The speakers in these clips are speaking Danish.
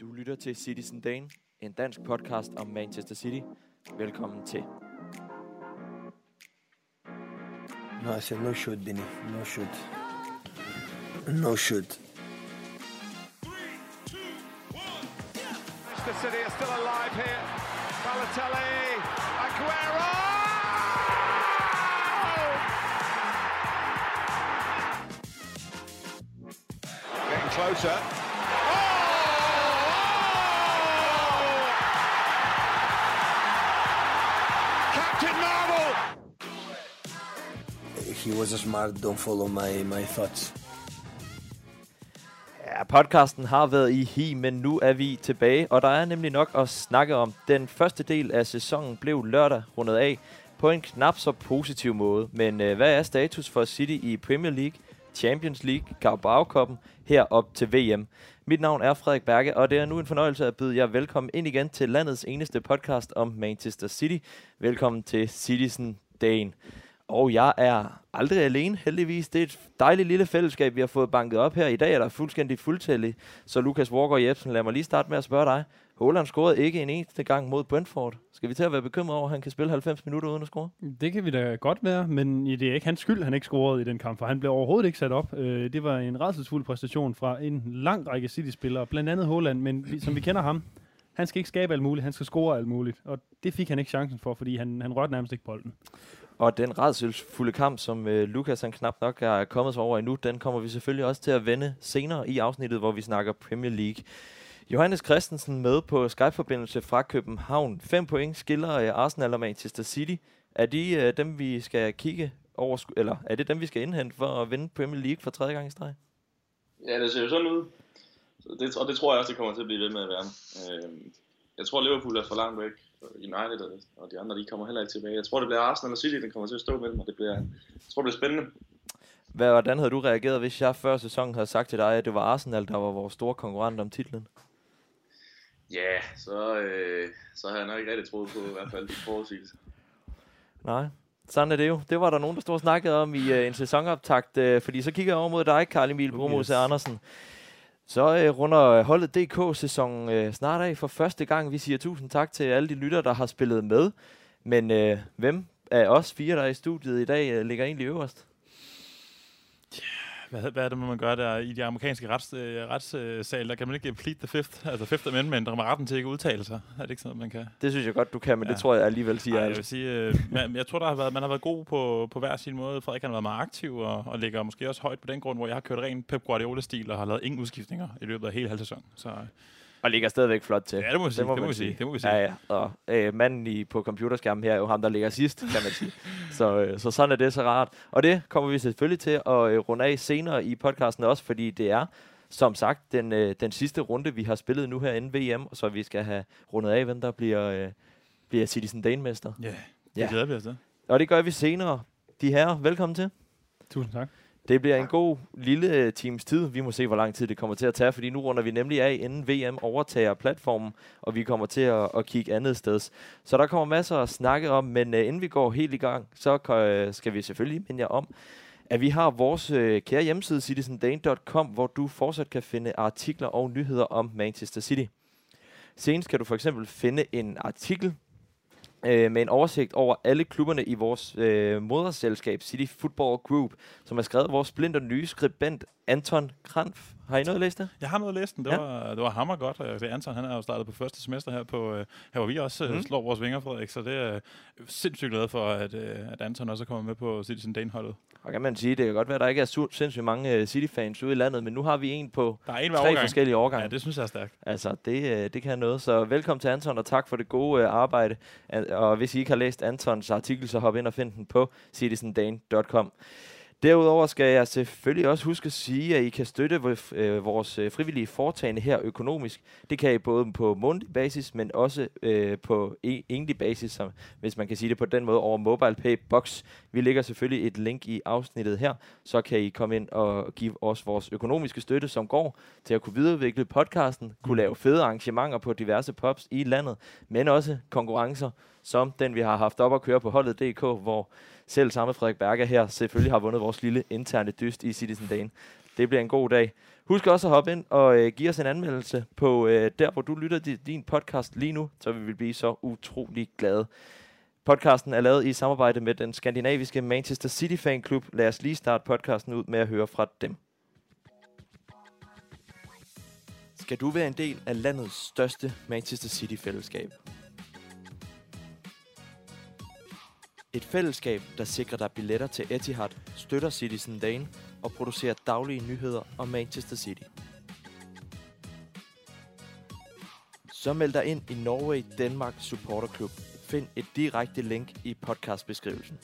Du lytter til Citizen Dane, en dansk podcast om Manchester City. Velkommen til. No, I said no shoot, Benny. No shoot. No shoot. Manchester City are still alive here. Balotelli, Aguero! Getting closer. He was a smart. Don't follow my, my thoughts. Ja, podcasten har været i hi, men nu er vi tilbage, og der er nemlig nok at snakke om. Den første del af sæsonen blev lørdag rundet af på en knap så positiv måde. Men øh, hvad er status for City i Premier League, Champions League, Carabao Cup'en her op til VM? Mit navn er Frederik Berge, og det er nu en fornøjelse at byde jer velkommen ind igen til landets eneste podcast om Manchester City. Velkommen til Citizen Dagen. Og jeg er aldrig alene, heldigvis. Det er et dejligt lille fællesskab, vi har fået banket op her. I dag er der fuldstændig fuldtællig. Så Lukas Walker Jebsen, lad mig lige starte med at spørge dig. Holland scorede ikke en eneste gang mod Brentford. Skal vi til at være bekymret over, at han kan spille 90 minutter uden at score? Det kan vi da godt være, men det er ikke hans skyld, han ikke scorede i den kamp, for han blev overhovedet ikke sat op. Øh, det var en redselsfuld præstation fra en lang række City-spillere, blandt andet Holland, men som vi kender ham, han skal ikke skabe alt muligt, han skal score alt muligt, og det fik han ikke chancen for, fordi han, han rørte nærmest ikke bolden. Og den redselsfulde kamp, som øh, Lukas han knap nok er kommet sig over endnu, den kommer vi selvfølgelig også til at vende senere i afsnittet, hvor vi snakker Premier League. Johannes Christensen med på Skype-forbindelse fra København. 5 point skiller øh, Arsenal og Manchester City. Er de øh, dem, vi skal kigge over, eller er det dem, vi skal indhente for at vinde Premier League for tredje gang i streg? Ja, det ser jo sådan ud. Så det, og det tror jeg også, det kommer til at blive ved med at være. Øh, jeg tror, Liverpool er for langt væk. United og- og de andre, de kommer heller ikke tilbage. Jeg tror, det bliver Arsenal og City, den kommer til at stå mellem, og det bliver, jeg tror, det bliver spændende. Hvad, hvordan havde du reageret, hvis jeg før sæsonen havde sagt til dig, at det var Arsenal, der var vores store konkurrent om titlen? Ja, så, øh, så har jeg nok ikke rigtig troet på, i hvert fald de forudsigelser. Nej, sådan er det jo. Det var der nogen, der stod og snakkede om i øh, en sæsonoptakt, øh, fordi så kigger jeg over mod dig, Karl Emil Brumose Yes. Andersen. Så øh, runder holdet DK-sæsonen øh, snart af for første gang. Vi siger tusind tak til alle de lytter, der har spillet med. Men øh, hvem af os fire, der er i studiet i dag, øh, ligger egentlig øverst? Hvad, hvad er det, man gør der i de amerikanske rets, øh, retssal? Der kan man ikke plead the fifth, altså fifth amendment, om retten til ikke udtale sig. Er det ikke sådan, man kan? Det synes jeg godt, du kan, men ja. det tror jeg alligevel siger Ej, jeg vil sige, øh, man, jeg tror, der har været, man har været god på, på hver sin måde. Frederik har været meget aktiv og, og ligger måske også højt på den grund, hvor jeg har kørt ren Pep Guardiola-stil og har lavet ingen udskiftninger i løbet af hele halv sæson. Så Og ligger stadigvæk flot til. ja, det må vi sige. Det må, man vi sige. Det må vi sige. Ja, ja. Og øh, manden i, på computerskærmen her er jo ham, der ligger sidst, kan man sige. så, øh, så sådan er det så rart. Og det kommer vi selvfølgelig til at øh, runde af senere i podcasten også, fordi det er, som sagt, den, øh, den sidste runde, vi har spillet nu her inden VM, så vi skal have rundet af, hvem der bliver, øh, bliver Citizen Dane-mester. Ja, det Ja. ja. glæder vi os til. Og det gør vi senere. De her, velkommen til. Tusind tak. Det bliver en god lille øh, times tid. Vi må se, hvor lang tid det kommer til at tage, fordi nu runder vi nemlig af, inden VM overtager platformen, og vi kommer til at, at kigge andet sted. Så der kommer masser at snakke om, men uh, inden vi går helt i gang, så uh, skal vi selvfølgelig minde jer om, at vi har vores uh, kære hjemmeside, citizendane.com, hvor du fortsat kan finde artikler og nyheder om Manchester City. Senest kan du for eksempel finde en artikel øh, med en oversigt over alle klubberne i vores øh, moderselskab City Football Group, som har skrevet vores splinter nye skribent Anton Kranf. Har I noget at læse det? Jeg har noget at læse den. Det, Ja. var, det var hammer godt. Øh, Det er Anton, han er jo startet på første semester her, på, øh, her hvor vi også Mm. slår vores vinger, Frederik. Så det er sindssygt glad for, at, øh, at Anton også er kommet med på Citizen Dane-holdet. Og kan man sige, det kan godt være, at der ikke er su- sindssygt mange øh, City-fans ude i landet, men nu har vi en på Der er en tre overgang. forskellige årgange. Ja, det synes jeg er stærkt. Altså, det, øh, det kan noget. Så velkommen til Anton, og tak for det gode øh, arbejde. Og hvis I ikke har læst Antons artikel, så hop ind og find den på citizendane.com. Derudover skal jeg selvfølgelig også huske at sige, at I kan støtte øh, vores øh, frivillige foretagende her økonomisk. Det kan I både på månedlig basis, men også øh, på e, egentlig basis, som, hvis man kan sige det på den måde, over MobilePay Box. Vi lægger selvfølgelig et link i afsnittet her, så kan I komme ind og give os vores økonomiske støtte, som går til at kunne videreudvikle podcasten, kunne lave fede arrangementer på diverse pubs i landet, men også konkurrencer, som den vi har haft op at køre på holdet.dk, hvor selv samme Frederik Berger her selvfølgelig har vundet vores lille interne dyst i Citizen Dane. Det bliver en god dag. Husk også at hoppe ind og øh, give os en anmeldelse på øh, der, hvor du lytter til din podcast lige nu, så vi vil blive så utrolig glade. Podcasten er lavet i samarbejde med den skandinaviske Manchester City Fan Club. Lad os lige starte podcasten ud med at høre fra dem. Skal du være en del af landets største Manchester City-fællesskab? Et fællesskab, der sikrer dig billetter til Etihad, støtter Citizen Dane og producerer daglige nyheder om Manchester City. Så meld dig ind i Norway Denmark Supporter Club. Find et direkte link i podcastbeskrivelsen.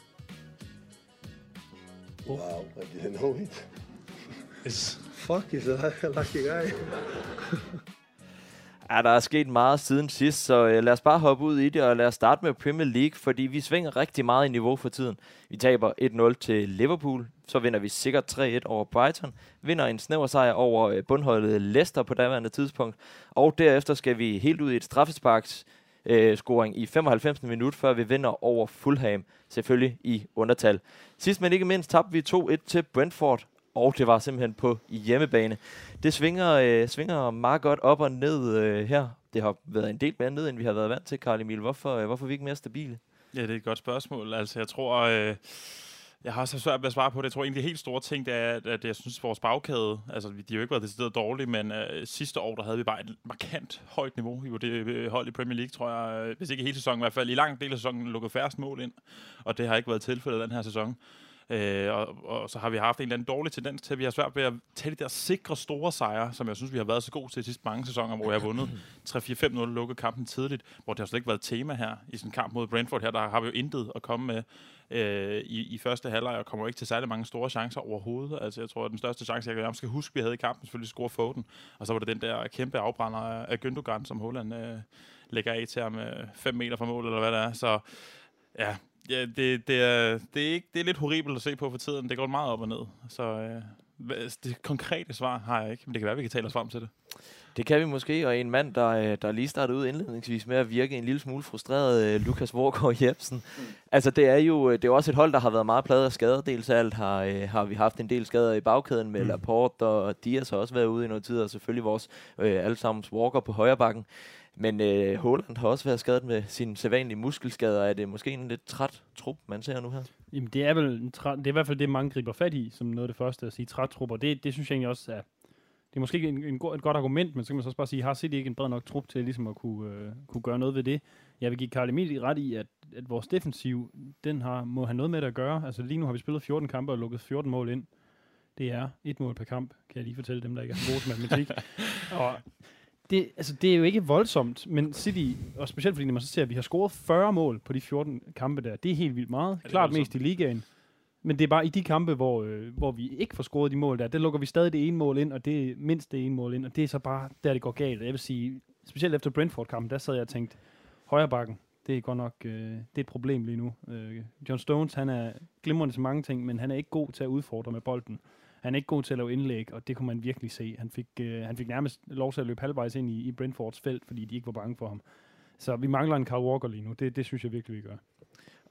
Wow, I didn't know it. Yes. Fuck, he's a lucky guy. Ja, der er sket meget siden sidst, så øh, lad os bare hoppe ud i det, og lad os starte med Premier League, fordi vi svinger rigtig meget i niveau for tiden. Vi taber 1-0 til Liverpool, så vinder vi sikkert 3-1 over Brighton, vinder en snæver sejr over øh, bundholdet Leicester på daværende tidspunkt, og derefter skal vi helt ud i et straffesparks øh, scoring i 95. minut, før vi vinder over Fulham, selvfølgelig i undertal. Sidst men ikke mindst tabte vi 2-1 til Brentford, og det var simpelthen på hjemmebane. Det svinger, øh, svinger meget godt op og ned øh, her. Det har været en del mere ned, end vi har været vant til, Karl Emil. Hvorfor, øh, hvorfor er vi ikke mere stabile? Ja, det er et godt spørgsmål. Altså, jeg tror... Øh jeg har så svært ved at svare på det. Jeg tror egentlig, helt store ting, det er, at jeg synes, at vores bagkæde, altså de har jo ikke været decideret dårlige, men øh, sidste år, der havde vi bare et markant højt niveau. i det øh, hold i Premier League, tror jeg, øh, hvis ikke hele sæsonen, i hvert fald i lang del af sæsonen, lukket færrest mål ind. Og det har ikke været tilfældet den her sæson. Øh, og, og så har vi haft en eller anden dårlig tendens til, at vi har svært ved at tage de der sikre store sejre, som jeg synes, vi har været så gode til de sidste mange sæsoner, hvor jeg har vundet 3-4-5-0 lukket kampen tidligt, hvor det har slet ikke været tema her i sådan en kamp mod Brentford her. Der har vi jo intet at komme med øh, i, i første halvleg, og kommer ikke til særlig mange store chancer overhovedet. Altså, jeg tror, at den største chance, jeg skal huske, vi havde i kampen, selvfølgelig score Foden. Og så var det den der kæmpe afbrænder af, Gündogan, som Holland øh, lægger af til ham 5 meter fra mål, eller hvad det er. Så ja, Ja, det, det, er, det, er ikke, det er lidt horribelt at se på for tiden. Det går meget op og ned. Så øh, det konkrete svar har jeg ikke, men det kan være, at vi kan tale os frem til det. Det kan vi måske, og en mand, der, øh, der lige startede ud indledningsvis med at virke en lille smule frustreret, øh, Lukas Vorgård Jebsen. Mm. Altså, det er jo det er også et hold, der har været meget pladet af skader. Dels alt har, øh, har vi haft en del skader i bagkæden med mm. Laporte, og Dias har også været ude i noget tid, og selvfølgelig vores øh, allesammens Walker på højre bakken. Men øh, Holland har også været skadet med sine sædvanlige muskelskader. Er det måske en lidt træt trup, man ser nu her? Jamen, det er vel en træt, det er i hvert fald det, mange griber fat i, som noget af det første at sige træt trupper. Det, det synes jeg egentlig også er, det er måske ikke en, en go- et godt argument, men så kan man så også bare sige, har City ikke en bred nok trup til ligesom at kunne, øh, kunne gøre noget ved det? Jeg vil give Karl Emil ret i, at, at vores defensiv, den har, må have noget med det at gøre. Altså lige nu har vi spillet 14 kampe og lukket 14 mål ind. Det er et mål per kamp, kan jeg lige fortælle dem, der ikke er så gode til matematik. og det, altså, det er jo ikke voldsomt, men City, og specielt fordi når man så ser, at vi har scoret 40 mål på de 14 kampe der, det er helt vildt meget. Klart voldsomt? mest i ligaen. Men det er bare i de kampe, hvor, øh, hvor vi ikke får scoret de mål der, der lukker vi stadig det ene mål ind, og det er mindst det ene mål ind, og det er så bare der, det går galt. Jeg vil sige, specielt efter Brentford-kampen, der sad jeg og tænkte, højre bakken, det er godt nok øh, det er et problem lige nu. Øh, John Stones, han er glimrende til mange ting, men han er ikke god til at udfordre med bolden. Han er ikke god til at lave indlæg, og det kunne man virkelig se. Han fik, øh, han fik nærmest lov til at løbe halvvejs ind i, i Brentfords felt, fordi de ikke var bange for ham. Så vi mangler en Carl Walker lige nu. Det, det synes jeg virkelig, vi gør.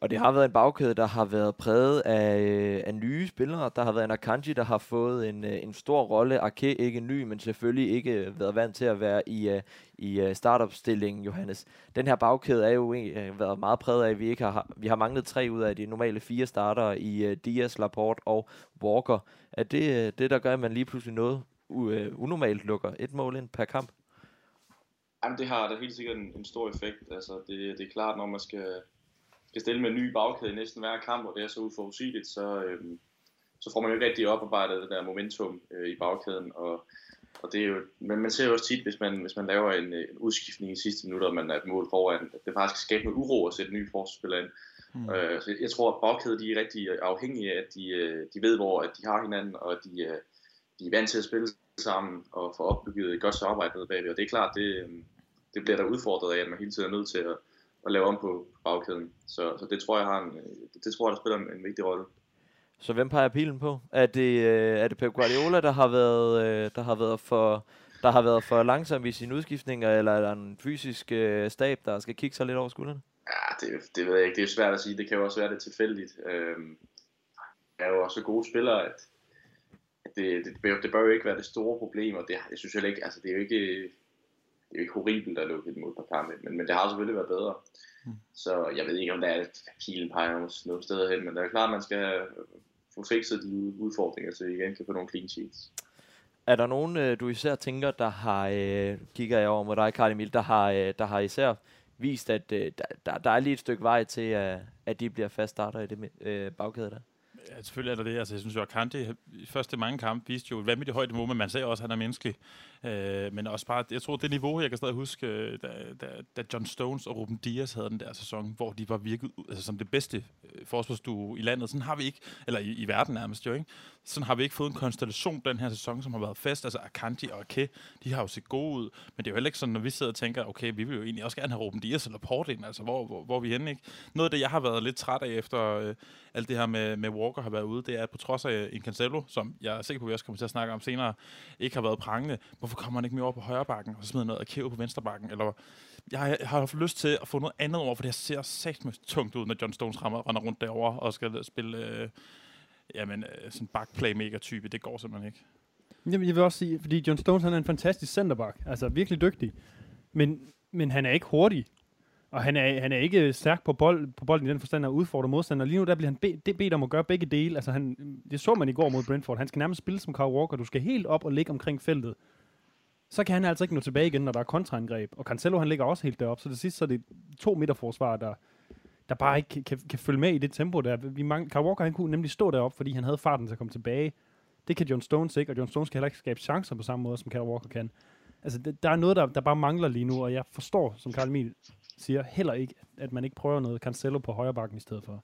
Og det har været en bagkæde, der har været præget af, øh, af nye spillere. Der har været en Akanji, der har fået en, øh, en stor rolle. Ake ikke ny, men selvfølgelig ikke været vant til at være i, øh, i startopstillingen, Johannes. Den her bagkæde er jo været meget præget af, at vi ikke har, vi har manglet tre ud af de normale fire starter i uh, Laporte og Walker. Er det det, der gør, at man lige pludselig noget uh, unormalt lukker et mål ind per kamp? Jamen, det har da helt sikkert en, en stor effekt. Altså, det, det er klart, når man skal skal stille med en ny bagkæde i næsten hver kamp, og det er så uforudsigeligt, så, øhm, så får man jo ikke rigtig oparbejdet det der momentum øh, i bagkæden. Og, og det er jo, men man ser jo også tit, hvis man, hvis man laver en, en udskiftning i sidste minutter, og man er et mål foran, at det faktisk skal skabe noget uro at sætte nye forsvarsspillere ind. Mm. Øh, så jeg tror, at bagkæden de er rigtig afhængige af, at de, øh, de ved, hvor at de har hinanden, og at de, øh, de er vant til at spille sammen og få opbygget et godt samarbejde nede bagved. Og det er klart, det, øhm, det bliver der udfordret af, at man hele tiden er nødt til at, at lave om på bagkæden. Så, så det tror jeg har en, det, det tror jeg, der spiller en, en vigtig rolle. Så hvem peger pilen på? Er det, øh, er det Pep Guardiola, der har været, øh, der har været for der har været for langsom i sine udskiftninger, eller er der en fysisk øh, stab, der skal kigge sig lidt over skuldrene? Ja, det, det ved jeg ikke. Det er svært at sige. Det kan jo også være det tilfældigt. Øhm, er jo også gode spillere, at, at det, det, bør, det bør jo ikke være det store problem, og det, jeg synes heller ikke, altså det er jo ikke, det er jo ikke horribelt at lukke et mål på kamp, men, men det har selvfølgelig været bedre. Mm. Så jeg ved ikke, om der er pilen peger noget sted hen, men det er klart, at man skal få fikset de udfordringer, så vi igen kan få nogle clean sheets. Er der nogen, øh, du især tænker, der har, øh, kigger jeg over mod dig, Karl Emil, der har, øh, der har især vist, at øh, der, der er lige et stykke vej til, at, at de bliver fast starter i det øh, bagkæde der? Ja, selvfølgelig er der det. Altså, jeg synes jo, at Kanté i første mange kampe viste jo et vanvittigt højt niveau, men man ser også, at han er menneskelig. Øh, men også bare, jeg tror, det niveau, jeg kan stadig huske, øh, da, da, da John Stones og Ruben Dias havde den der sæson, hvor de var virket altså, som det bedste øh, forsvarsduo i landet. Sådan har vi ikke, eller i, i verden nærmest jo, ikke? Sådan har vi ikke fået en konstellation den her sæson, som har været fast. Altså Akanji og Ake, de har jo set gode ud, men det er jo heller ikke sådan, når vi sidder og tænker, okay, vi vil jo egentlig også gerne have Ruben Dias eller Port ind, altså hvor, hvor, hvor er vi henne, ikke? Noget af det, jeg har været lidt træt af efter øh, alt det her med, med Walker har været ude, det er, at på trods af en Cancelo, som jeg er sikker på, at vi også kommer til at snakke om senere, ikke har været prangende, hvorfor kommer han ikke mere over på højre bakken, og så smider noget af på venstre bakken, eller jeg, har har lyst til at få noget andet over, for det ser sagt tungt ud, når John Stones rammer, render rundt derover og skal spille øh, jamen, øh, sådan backplaymaker-type. Det går simpelthen ikke. Jamen, jeg vil også sige, fordi John Stones han er en fantastisk centerback, altså virkelig dygtig, men, men han er ikke hurtig. Og han er, han er ikke stærk på, bold, på bolden i den forstand at udfordre modstander. Lige nu der bliver han be, det bedt om at gøre begge dele. Altså han, det så man i går mod Brentford. Han skal nærmest spille som Kyle Walker. Du skal helt op og ligge omkring feltet så kan han altså ikke nå tilbage igen, når der er kontraangreb. Og Cancelo, han ligger også helt deroppe, så det sidste så er det to midterforsvar, der, der bare ikke kan, kan, følge med i det tempo der. Vi mange, Kyle Walker, han kunne nemlig stå deroppe, fordi han havde farten til at komme tilbage. Det kan John Stones ikke, og John Stones kan heller ikke skabe chancer på samme måde, som Kyle Walker kan. Altså, det, der er noget, der, der bare mangler lige nu, og jeg forstår, som Karl Emil siger, heller ikke, at man ikke prøver noget Cancelo på højre bakken i stedet for.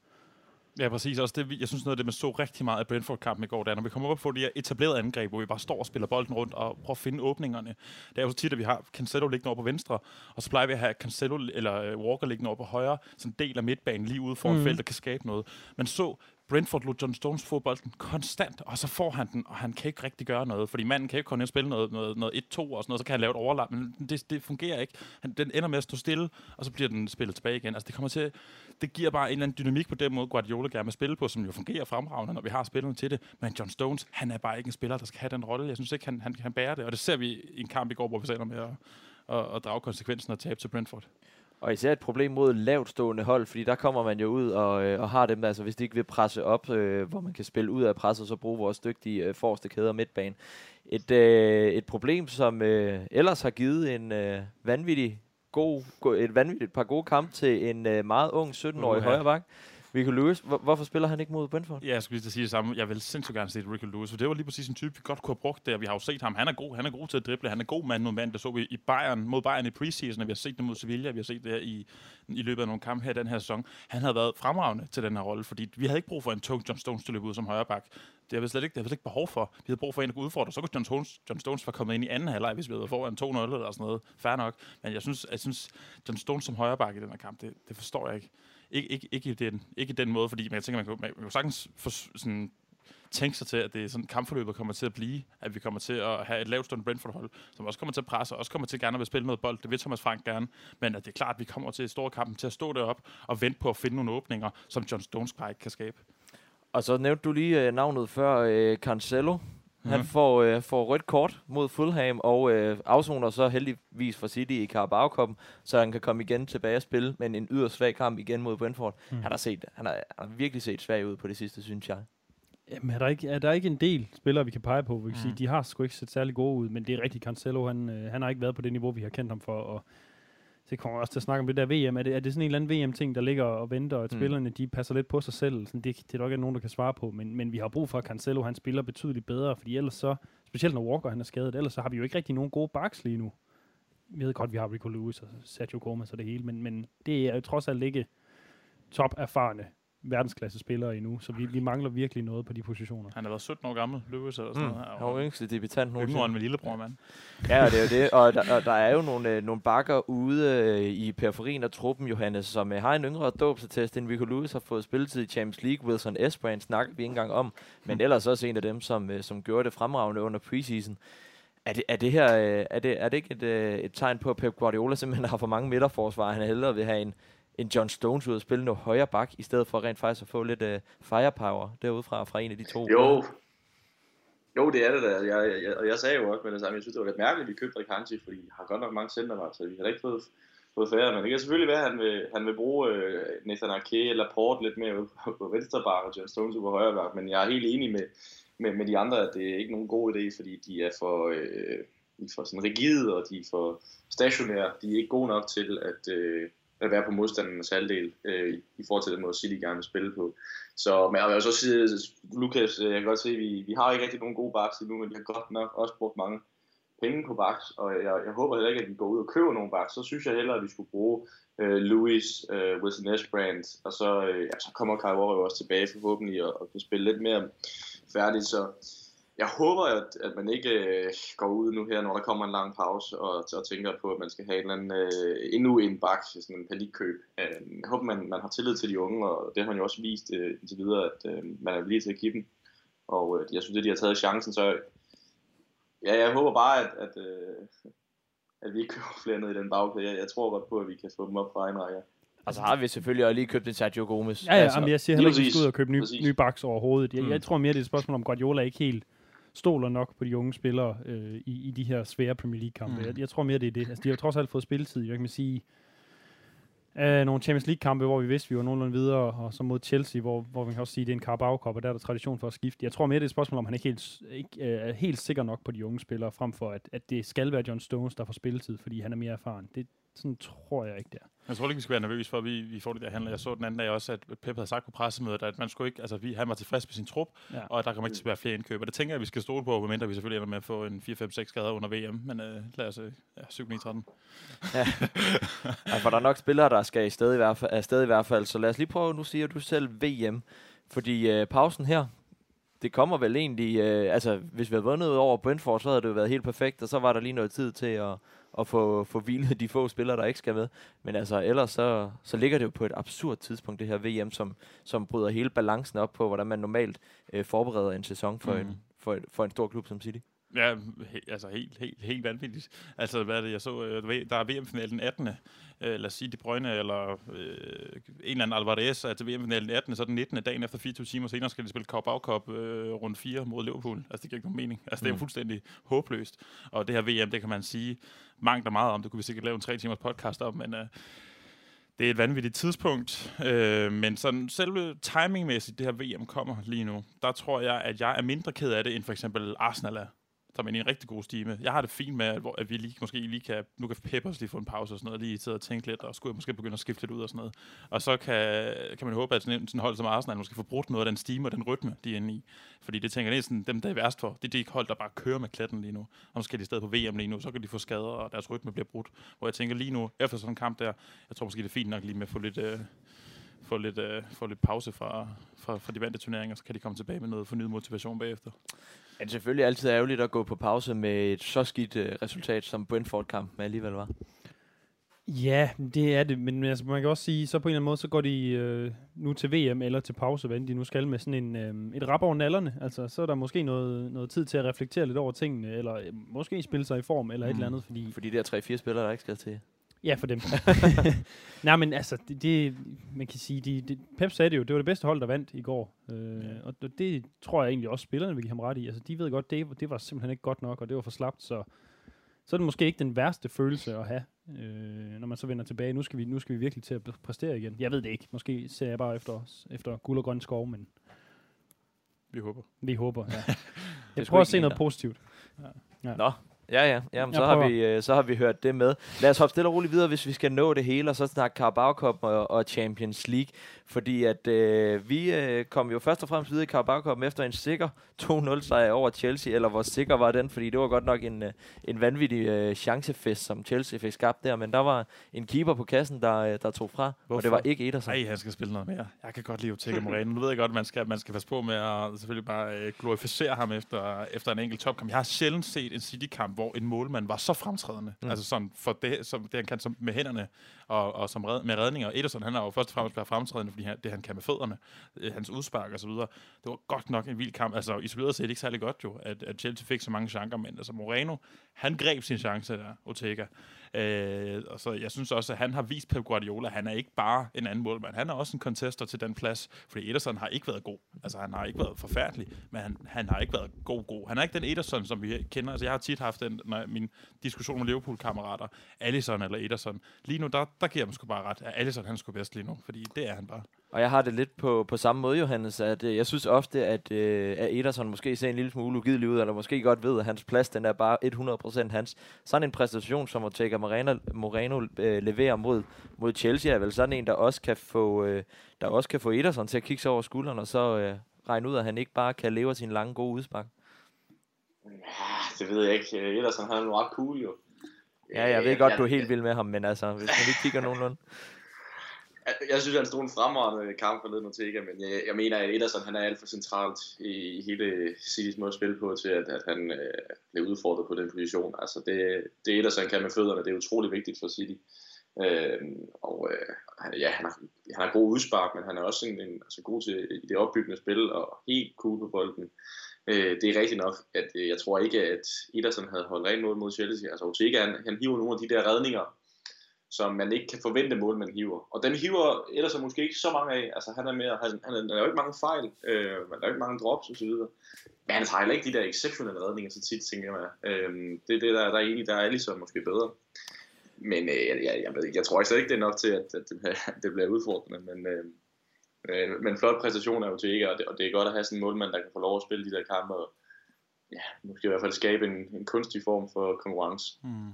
Ja, præcis. Også det, jeg synes noget af det, man så rigtig meget af Brentford-kampen i går, der når vi kommer op på de her etablerede angreb, hvor vi bare står og spiller bolden rundt og prøver at finde åbningerne. Det er jo så tit, at vi har Cancelo liggende over på venstre, og så plejer vi at have Cancelo eller Walker liggende over på højre, sådan en del af midtbanen lige ude foran mm. feltet, kan skabe noget. Man så Brentford lod John Stones fodbolden konstant, og så får han den, og han kan ikke rigtig gøre noget, fordi manden kan ikke komme ind og spille noget, noget, noget 1-2 og sådan noget, så kan han lave et overlap, men det, det fungerer ikke. Han, den ender med at stå stille, og så bliver den spillet tilbage igen. Altså det kommer til, det giver bare en eller anden dynamik på den måde, Guardiola gerne vil spille på, som jo fungerer fremragende, når vi har spillerne til det. Men John Stones, han er bare ikke en spiller, der skal have den rolle. Jeg synes ikke, han, han kan bære det, og det ser vi i en kamp i går, hvor vi sender med at, at, at drage konsekvensen og tabe til Brentford. Og især et problem mod lavtstående hold, fordi der kommer man jo ud og, øh, og har dem, altså hvis de ikke vil presse op, øh, hvor man kan spille ud af presset, så bruge vores dygtige øh, forreste kæder og midtbane. Et, øh, et problem, som øh, ellers har givet en øh, vanvittig god, et vanvittigt par gode kampe til en øh, meget ung 17-årig uh, højre bak. Rico Lewis, hvor, hvorfor spiller han ikke mod Brentford? Ja, jeg skulle lige sige det samme. Jeg vil sindssygt gerne se Rico Lewis, for det var lige præcis en type, vi godt kunne have brugt der. Vi har jo set ham. Han er god, han er god til at drible. Han er god mand mod mand. Det så vi i Bayern, mod Bayern i preseason, og vi har set det mod Sevilla. Vi har set det her i, i løbet af nogle kampe her den her sæson. Han havde været fremragende til den her rolle, fordi vi havde ikke brug for en tung John Stones til at løbe ud som højreback. Det har vi slet ikke, det har vi slet ikke behov for. Vi havde brug for en, der kunne udfordre. Så kunne John Stones, John Stones være kommet ind i anden halvleg, hvis vi havde foran 2-0 eller sådan noget. Fair nok. Men jeg synes, jeg synes John Stones som højreback i den her kamp, det, det forstår jeg ikke. Ikke, ikke, ikke, i den, ikke i den måde, fordi man, jeg tænker, man kan, man kan sagtens for, sådan, tænke sig til, at det er sådan kampforløbet kommer til at blive, at vi kommer til at have et lavt Brentford-hold, som også kommer til at presse, og også kommer til gerne at vil spille noget bold. Det vil Thomas Frank gerne, men at det er klart, at vi kommer til i store kamp til at stå derop og vente på at finde nogle åbninger, som John Stones bare ikke kan skabe. Og så nævnte du lige øh, navnet før, øh, Cancelo. Han mm. får, øh, får rødt kort mod Fulham, og øh, afsoner så heldigvis for City i Carabao Cup, så han kan komme igen tilbage og spille, men en yderst svag kamp igen mod Brentford. Mm. Han, har set, han, har, han har virkelig set svag ud på det sidste, synes jeg. Jamen, er der, ikke, er der ikke en del spillere, vi kan pege på? Vi kan mm. sige, de har sgu ikke set særlig gode ud, men det er rigtigt, Cancelo, han, øh, han har ikke været på det niveau, vi har kendt ham for, og det kommer også til at snakke om det der VM. Er det, er det sådan en eller anden VM-ting, der ligger og venter, og at mm. spillerne de passer lidt på sig selv? Sådan, det, det er der ikke nogen, der kan svare på, men, men vi har brug for, at Cancelo han spiller betydeligt bedre, fordi ellers så, specielt når Walker han er skadet, ellers så har vi jo ikke rigtig nogen gode backs lige nu. Vi ved godt, vi har Rico Lewis og Sergio Gomez og det hele, men, men det er jo trods alt ikke top erfarne verdensklasse spillere endnu, så vi, vi mangler virkelig noget på de positioner. Han er været 17 år gammel, Lewis eller sådan mm. noget. Han var yngste debutant nu. Yngre min lillebror, mand. Ja, og det er jo det. Og der, og der er jo nogle, øh, nogle bakker ude øh, i periferien af truppen, Johannes, som øh, har en yngre dåbsattest, end Rico Lewis har fået spilletid i Champions League. Wilson Esbrand snakker vi ikke engang om, men ellers også en af dem, som, øh, som gjorde det fremragende under preseason. Er det, er det her øh, er det, er det ikke et, øh, et tegn på, at Pep Guardiola simpelthen har for mange midterforsvar? Han hellere vil have en, en John Stones ud og spille noget højre bak, i stedet for rent faktisk at få lidt uh, firepower derude fra, en af de to. Jo, Jo, det er det da. Jeg, jeg, og jeg sagde jo også med det samme, jeg synes, det var lidt mærkeligt, at vi købte Rikanchi, fordi vi har godt nok mange centervagt, så vi har ikke fået, fået færre. Men det kan selvfølgelig være, at han vil, han vil bruge øh, Nathan Ake eller Port lidt mere ude på, venstre bar, og John Stones på højre bar. Men jeg er helt enig med, med, med de andre, at det er ikke nogen god idé, fordi de er for, øh, de er for sådan rigide, og de er for stationære. De er ikke gode nok til at, øh, at være på modstandernes halvdel øh, i forhold til den måde, City gerne vil spille på. Så, men jeg vil også sige, Lukas, øh, jeg kan godt se, at vi, vi har ikke rigtig nogen gode backs endnu, men vi har godt nok også brugt mange penge på backs, og jeg, jeg håber heller ikke, at vi går ud og køber nogle backs. Så synes jeg hellere, at vi skulle bruge øh, Louis, øh, Wilson Esbrand, og så, øh, ja, så kommer Kai Warrior også tilbage forhåbentlig og, og kan spille lidt mere færdigt. Så jeg håber, at, at man ikke øh, går ud nu her, når der kommer en lang pause, og, og tænker på, at man skal have en eller anden, øh, endnu en bak, sådan en panikkøb. Øh, jeg håber, man, man har tillid til de unge, og det har man jo også vist øh, indtil videre, at øh, man er villig til at give dem. Og øh, jeg synes, at de har taget chancen, så ja, jeg håber bare, at, at, øh, at vi ikke køber flere ned i den bagkæde. Jeg, jeg tror godt på, at vi kan få dem op fra en række. Og så har vi selvfølgelig også lige købt en Sergio Gomez. Ja, ja, altså, jeg siger heller ikke, at vi skal ud og købe nye, nye backs overhovedet. Jeg, mm. jeg tror mere, det er et spørgsmål om, Guardiola ikke helt stoler nok på de unge spillere øh, i, i de her svære Premier League-kampe. Mm. Jeg, jeg tror mere, det er det. Altså, de har jo trods alt fået spilletid. Jeg kan sige, øh, nogle Champions League-kampe, hvor vi vidste, vi var nogenlunde videre, og så mod Chelsea, hvor, hvor man kan også sige, det er en Carabao Cup, og der er der tradition for at skifte. Jeg tror mere, det er et spørgsmål, om han ikke, helt, ikke øh, er helt sikker nok på de unge spillere, frem for at, at det skal være John Stones, der får spilletid, fordi han er mere erfaren. Det, sådan tror jeg ikke, det er. Jeg tror ikke, vi skal være nervøse for, at vi, vi får det der handler. Jeg så den anden dag også, at Pep havde sagt på pressemødet, at man skulle ikke, altså vi, han var tilfreds med sin trup, Ja. og at der kommer ikke til at være flere indkøb. Og det tænker jeg, vi skal stole på, medmindre vi selvfølgelig ender med at få en 4-5-6 skader under VM. Men øh, lad os, øh, ja, 7-9-13. Ja, for der er nok spillere, der skal i sted i hvert fald, afsted i hvert fald. Så lad os lige prøve, nu siger du selv VM. Fordi øh, pausen her, det kommer vel egentlig, øh, altså hvis vi havde vundet over Brentford, så havde det jo været helt perfekt, og så var der lige noget tid til at, at få, få hvilet de få spillere, der ikke skal med. Men altså ellers så, så ligger det jo på et absurd tidspunkt, det her VM, som, som bryder hele balancen op på, hvordan man normalt øh, forbereder en sæson for, mm. En, for, en- for en stor klub som City. Ja, he, altså helt, helt, helt vanvittigt. Altså, hvad er det, jeg så, øh, der er VM-finalen den 18. Øh, lad os sige De Bruyne, eller øh, en eller anden Alvarez er til VM-finalen den 18. Så den 19. dagen efter 24 timer senere skal de spille Cup Cup øh, rundt 4 mod Liverpool. Altså, det giver ikke nogen mening. Altså, det er Mm. fuldstændig håbløst. Og det her VM, det kan man sige mangt og meget om. Det kunne vi sikkert lave en 3 timers podcast om, men... Øh, det er et vanvittigt tidspunkt, øh, men sådan selve timingmæssigt, det her VM kommer lige nu, der tror jeg, at jeg er mindre ked af det, end for eksempel Arsenal er som er i en rigtig god stime. Jeg har det fint med, at, hvor, at vi lige, måske lige kan, nu kan Peppers lige få en pause og sådan noget, lige sidde og tænke lidt, og skulle jeg måske begynde at skifte lidt ud og sådan noget. Og så kan, kan man håbe, at sådan en sådan hold som Arsenal måske får brudt noget af den stime og den rytme, de er inde i. Fordi det tænker jeg, sådan, dem, der er værst for. Det er de hold, der bare kører med klatten lige nu. Og måske er de i stedet på VM lige nu, så kan de få skader, og deres rytme bliver brudt. Hvor jeg tænker lige nu, efter sådan en kamp der, jeg tror måske, det er fint nok lige med at få lidt, øh, få lidt, øh, få lidt pause fra, fra, fra de vante turneringer, så kan de komme tilbage med noget fornyet motivation bagefter. Ja, det er selvfølgelig altid ærgerligt at gå på pause med et så skidt øh, resultat, som Brentford-kampen alligevel var. Ja, det er det, men altså, man kan også sige, så på en eller anden måde, så går de øh, nu til VM eller til pause, hvad de nu skal med sådan en, øh, et rap over nallerne. Altså, så er der måske noget, noget tid til at reflektere lidt over tingene, eller øh, måske spille sig i form, eller mm. et eller andet, fordi... For de der 3-4 spillere, der ikke skal til. Ja, for dem. Nej, men altså, det, det man kan sige, de, det, Pep sagde det jo, det var det bedste hold, der vandt i går. Øh, Ja. Og det, det tror jeg egentlig også, spillerne vil give ham ret i. Altså, de ved godt, det, det var simpelthen ikke godt nok, og det var for slapt, så, så er det måske ikke den værste følelse at have, øh, når man så vender tilbage. Nu skal, vi, nu skal vi virkelig til at præstere igen. Jeg ved det ikke. Måske ser jeg bare efter, efter guld og grøn skov, men Vi håber. vi håber. Ja. jeg prøver at se noget der- positivt. Nå, ja, ja. Jamen, så, har vi, øh, så har vi hørt det med. Lad os hoppe stille og roligt videre, hvis vi skal nå det hele, og så snakke Carabao Cup og, og Champions League. Fordi at øh, vi øh, kom jo først og fremmest videre i Carabao Cup efter en sikker 2-0 sejr over Chelsea, eller hvor sikker var den? Fordi det var godt nok en, øh, en vanvittig øh, chancefest, som Chelsea fik skabt der, men der var en keeper på kassen, der, øh, der tog fra, Hvorfor? og det var ikke Ederson. Nej, han skal spille noget mere. Jeg kan godt lide Otega Moreno. Nu ved jeg godt, man skal, man skal passe på med at selvfølgelig bare øh, glorificere ham efter, efter en enkelt topkamp. Jeg har sjældent set en City-kamp hvor en målmand var så fremtrædende. Mm. Altså sådan for det, som det han kan som, med hænderne og, og som red, med redninger. Ederson, han har jo først og fremmest været fremtrædende, fordi han, det han kan med fødderne, øh, hans udspark og så videre. Det var godt nok en vild kamp. Altså isoleret set ikke særlig godt jo, at, at Chelsea fik så mange chancer, men altså Moreno, han greb sin chance der, Ortega. Øh, og så jeg synes også, at han har vist Pep Guardiola, han er ikke bare en anden målmand. Han er også en contester til den plads, fordi Ederson har ikke været god. Altså han har ikke været forfærdelig, men han, han har ikke været god god. Han er ikke den Ederson, som vi kender. Altså jeg har tit haft den, når min diskussion med Liverpool-kammerater, Alisson eller Ederson. Lige nu, der, der giver jeg dem sgu bare ret. At Alisson, han skulle bedst lige nu, fordi det er han bare. Og jeg har det lidt på, på samme måde, Johannes, at øh, jeg synes ofte, at, øh, at Ederson måske ser en lille smule ugidelig ud, eller måske godt ved, at hans plads, den er bare 100% hans. Sådan en præstation, som Ortega Moreno, Moreno øh, leverer mod, mod Chelsea, er vel sådan en, der også kan få, øh, der også kan få Ederson til at kigge sig over skulderen, og så øh, regne ud, at han ikke bare kan leve af sin lange, gode udspark. Ja, det ved jeg ikke. Ederson han er jo ret cool jo. Ja, jeg ved godt, du er helt vild med ham, men altså, hvis man ikke kigger nogenlunde. Jeg, synes, han stod en fremragende kamp for Ledno Ortega, men jeg, jeg mener, at Ederson han er alt for centralt i, i hele Citys måde at spille på, til at, at han øh, blev udfordret på den position. Altså det, det Ederson kan med fødderne, det er utrolig vigtigt for City. Øh, og øh, ja, han har, han har god udspark, men han er også en, en, altså god til i det opbyggende spil, og helt cool på bolden. Øh, det er rigtigt nok, at øh, jeg tror ikke, at Ederson havde holdt rent mål mod Chelsea. Altså Ortega, han, han hiver nogle af de der redninger, som man ikke kan forvente målmanden hiver. Og dem hiver ellers måske ikke så mange af. Altså han er mere, han, han, han er jo ikke mange fejl, øh, men der er jo ikke mange drops osv. Men han har heller ikke de der exceptionelle redninger så tit, tænker jeg. Øh, det er det, der, der er egentlig, der er ligesom måske bedre. Men øh, jeg, jeg, jeg, jeg tror ikke, det er nok til, at, at det, det bliver udfordrende. Men, øh, øh, men flot præstation er jo til ikke, og det, og det er godt at have sådan en målmand, der kan få lov at spille de der kampe, og ja, måske i hvert fald skabe en, en kunstig form for konkurrence. Mm.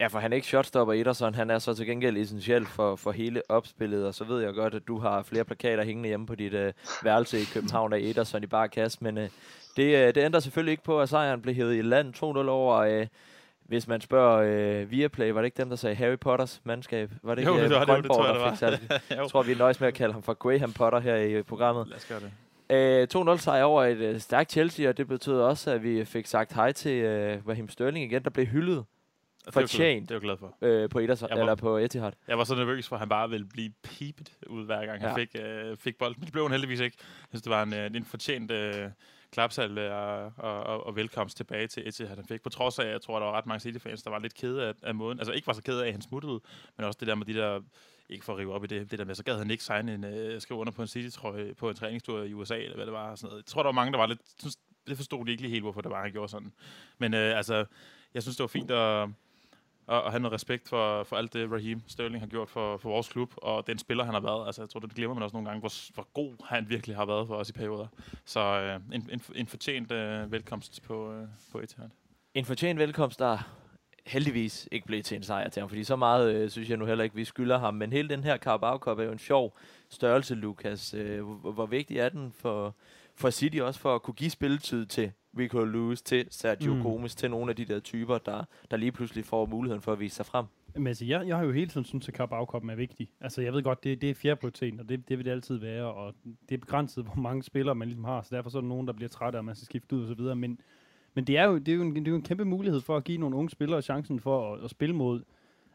Ja, for han er ikke shotstopper Ederson. Han er så til gengæld essentiel for, for hele opspillet. Og så ved jeg godt, at du har flere plakater hængende hjemme på dit uh, værelse i København af Ederson i bare kast. Men uh, det, uh, det ændrer selvfølgelig ikke på, at sejren blev hævet i land 2-0 over... Uh, hvis man spørger uh, Viaplay, var det ikke dem, der sagde Harry Potters mandskab? Var det ikke jo, det var, det, det, tror jeg, der fik sat? jeg tror, vi er nøjes med at kalde ham for Graham Potter her i programmet. Lad os gøre det. Uh, 2-0 sejr over et uh, stærkt Chelsea, og det betød også, at vi fik sagt hej til uh, Raheem Sterling igen, der blev hyldet fortjent det er glad for. Øh, på, Ederson, var, eller på Etihad. Jeg var så nervøs for, at han bare ville blive pipet ud hver gang, ja. han fik, øh, fik bolden. Men det blev han heldigvis ikke. Jeg synes, det var en, øh, en fortjent øh, klapsalve og, og, og, og velkomst tilbage til Etihad, han fik. På trods af, at jeg tror, der var ret mange City-fans, der var lidt kede af, af måden. Altså ikke var så kede af, at han smuttede, men også det der med de der ikke for at rive op i det, det der med, så gad han ikke signe en, øh, skrive under på en City-trøje på en træningstur i USA, eller hvad det var. Sådan noget. Jeg tror, der var mange, der var lidt, synes, det forstod de ikke lige helt, hvorfor det var, han gjorde sådan. Men øh, altså, jeg synes, det var fint at, og, og have noget respekt for, for alt det, Raheem Sterling har gjort for, for vores klub, og den spiller, han har været. Altså, jeg tror, det glemmer man også nogle gange, hvor, hvor god han virkelig har været for os i perioder. Så øh, en, en, en fortjent øh, velkomst på, øh, på Etihad. En fortjent velkomst, der heldigvis ikke blev til en sejr til ham, fordi så meget øh, synes jeg nu heller ikke, vi skylder ham. Men hele den her Carabao Cup er jo en sjov størrelse, Lukas. Øh, hvor, hvor vigtig er den for, for City også for at kunne give spilletid til Rico Lewis, til Sergio mm. Gomes, til nogle af de der typer, der, der lige pludselig får muligheden for at vise sig frem. Men altså, jeg, jeg har jo hele tiden syntes, at Carabao Cup er vigtig. Altså, jeg ved godt, det, det er fjerde prioritet, og det, det vil det altid være, og det er begrænset, hvor mange spillere man ligesom har, så derfor så er der nogen, der bliver trætte at man skal skifte ud og så videre. Men, men det er, jo, det, er jo en, det er jo en kæmpe mulighed for at give nogle unge spillere chancen for at, at spille mod.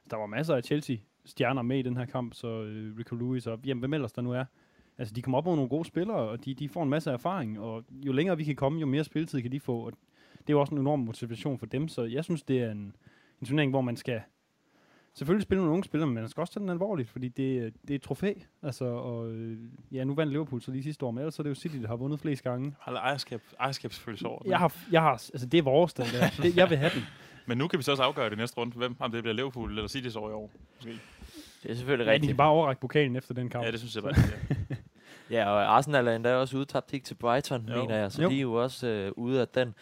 Der var masser af Chelsea-stjerner med i den her kamp, så uh, Rico Lewis og jamen, hvem ellers der nu er. Altså, de kommer op med nogle gode spillere, og de, de får en masse erfaring, og jo længere vi kan komme, jo mere spilletid kan de få, og det er jo også en enorm motivation for dem, så jeg synes, det er en, en turnering, hvor man skal selvfølgelig spille nogle unge spillere, men man skal også tage den alvorligt, fordi det, det er et trofæ. Altså, og, ja, nu vandt Liverpool så lige sidste år, men ellers så er det jo City, der har vundet flest gange. Har ejerskab, ejerskabsfølelse over Jeg har, jeg har, altså det er vores, den der. det, jeg vil have den. Men nu kan vi så også afgøre det næste runde, hvem, om det bliver Liverpool eller City's år i år. Måske. Det er selvfølgelig ja, rigtigt. de kan bare overrække pokalen efter den kamp. Ja, det synes jeg bare. Ja. Ja, og Arsenal er endda også udtabt ikke til Brighton, jo. mener jeg, så jo. de er jo også øh, ude af den.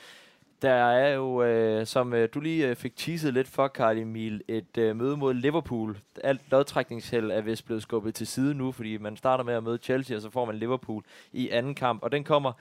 Der er jo, øh, som øh, du lige øh, fik teaset lidt for, Karl Emil, et øh, møde mod Liverpool. Alt lodtrækningsheld er vist blevet skubbet til side nu, fordi man starter med at møde Chelsea, og så får man Liverpool i anden kamp. Og den kommer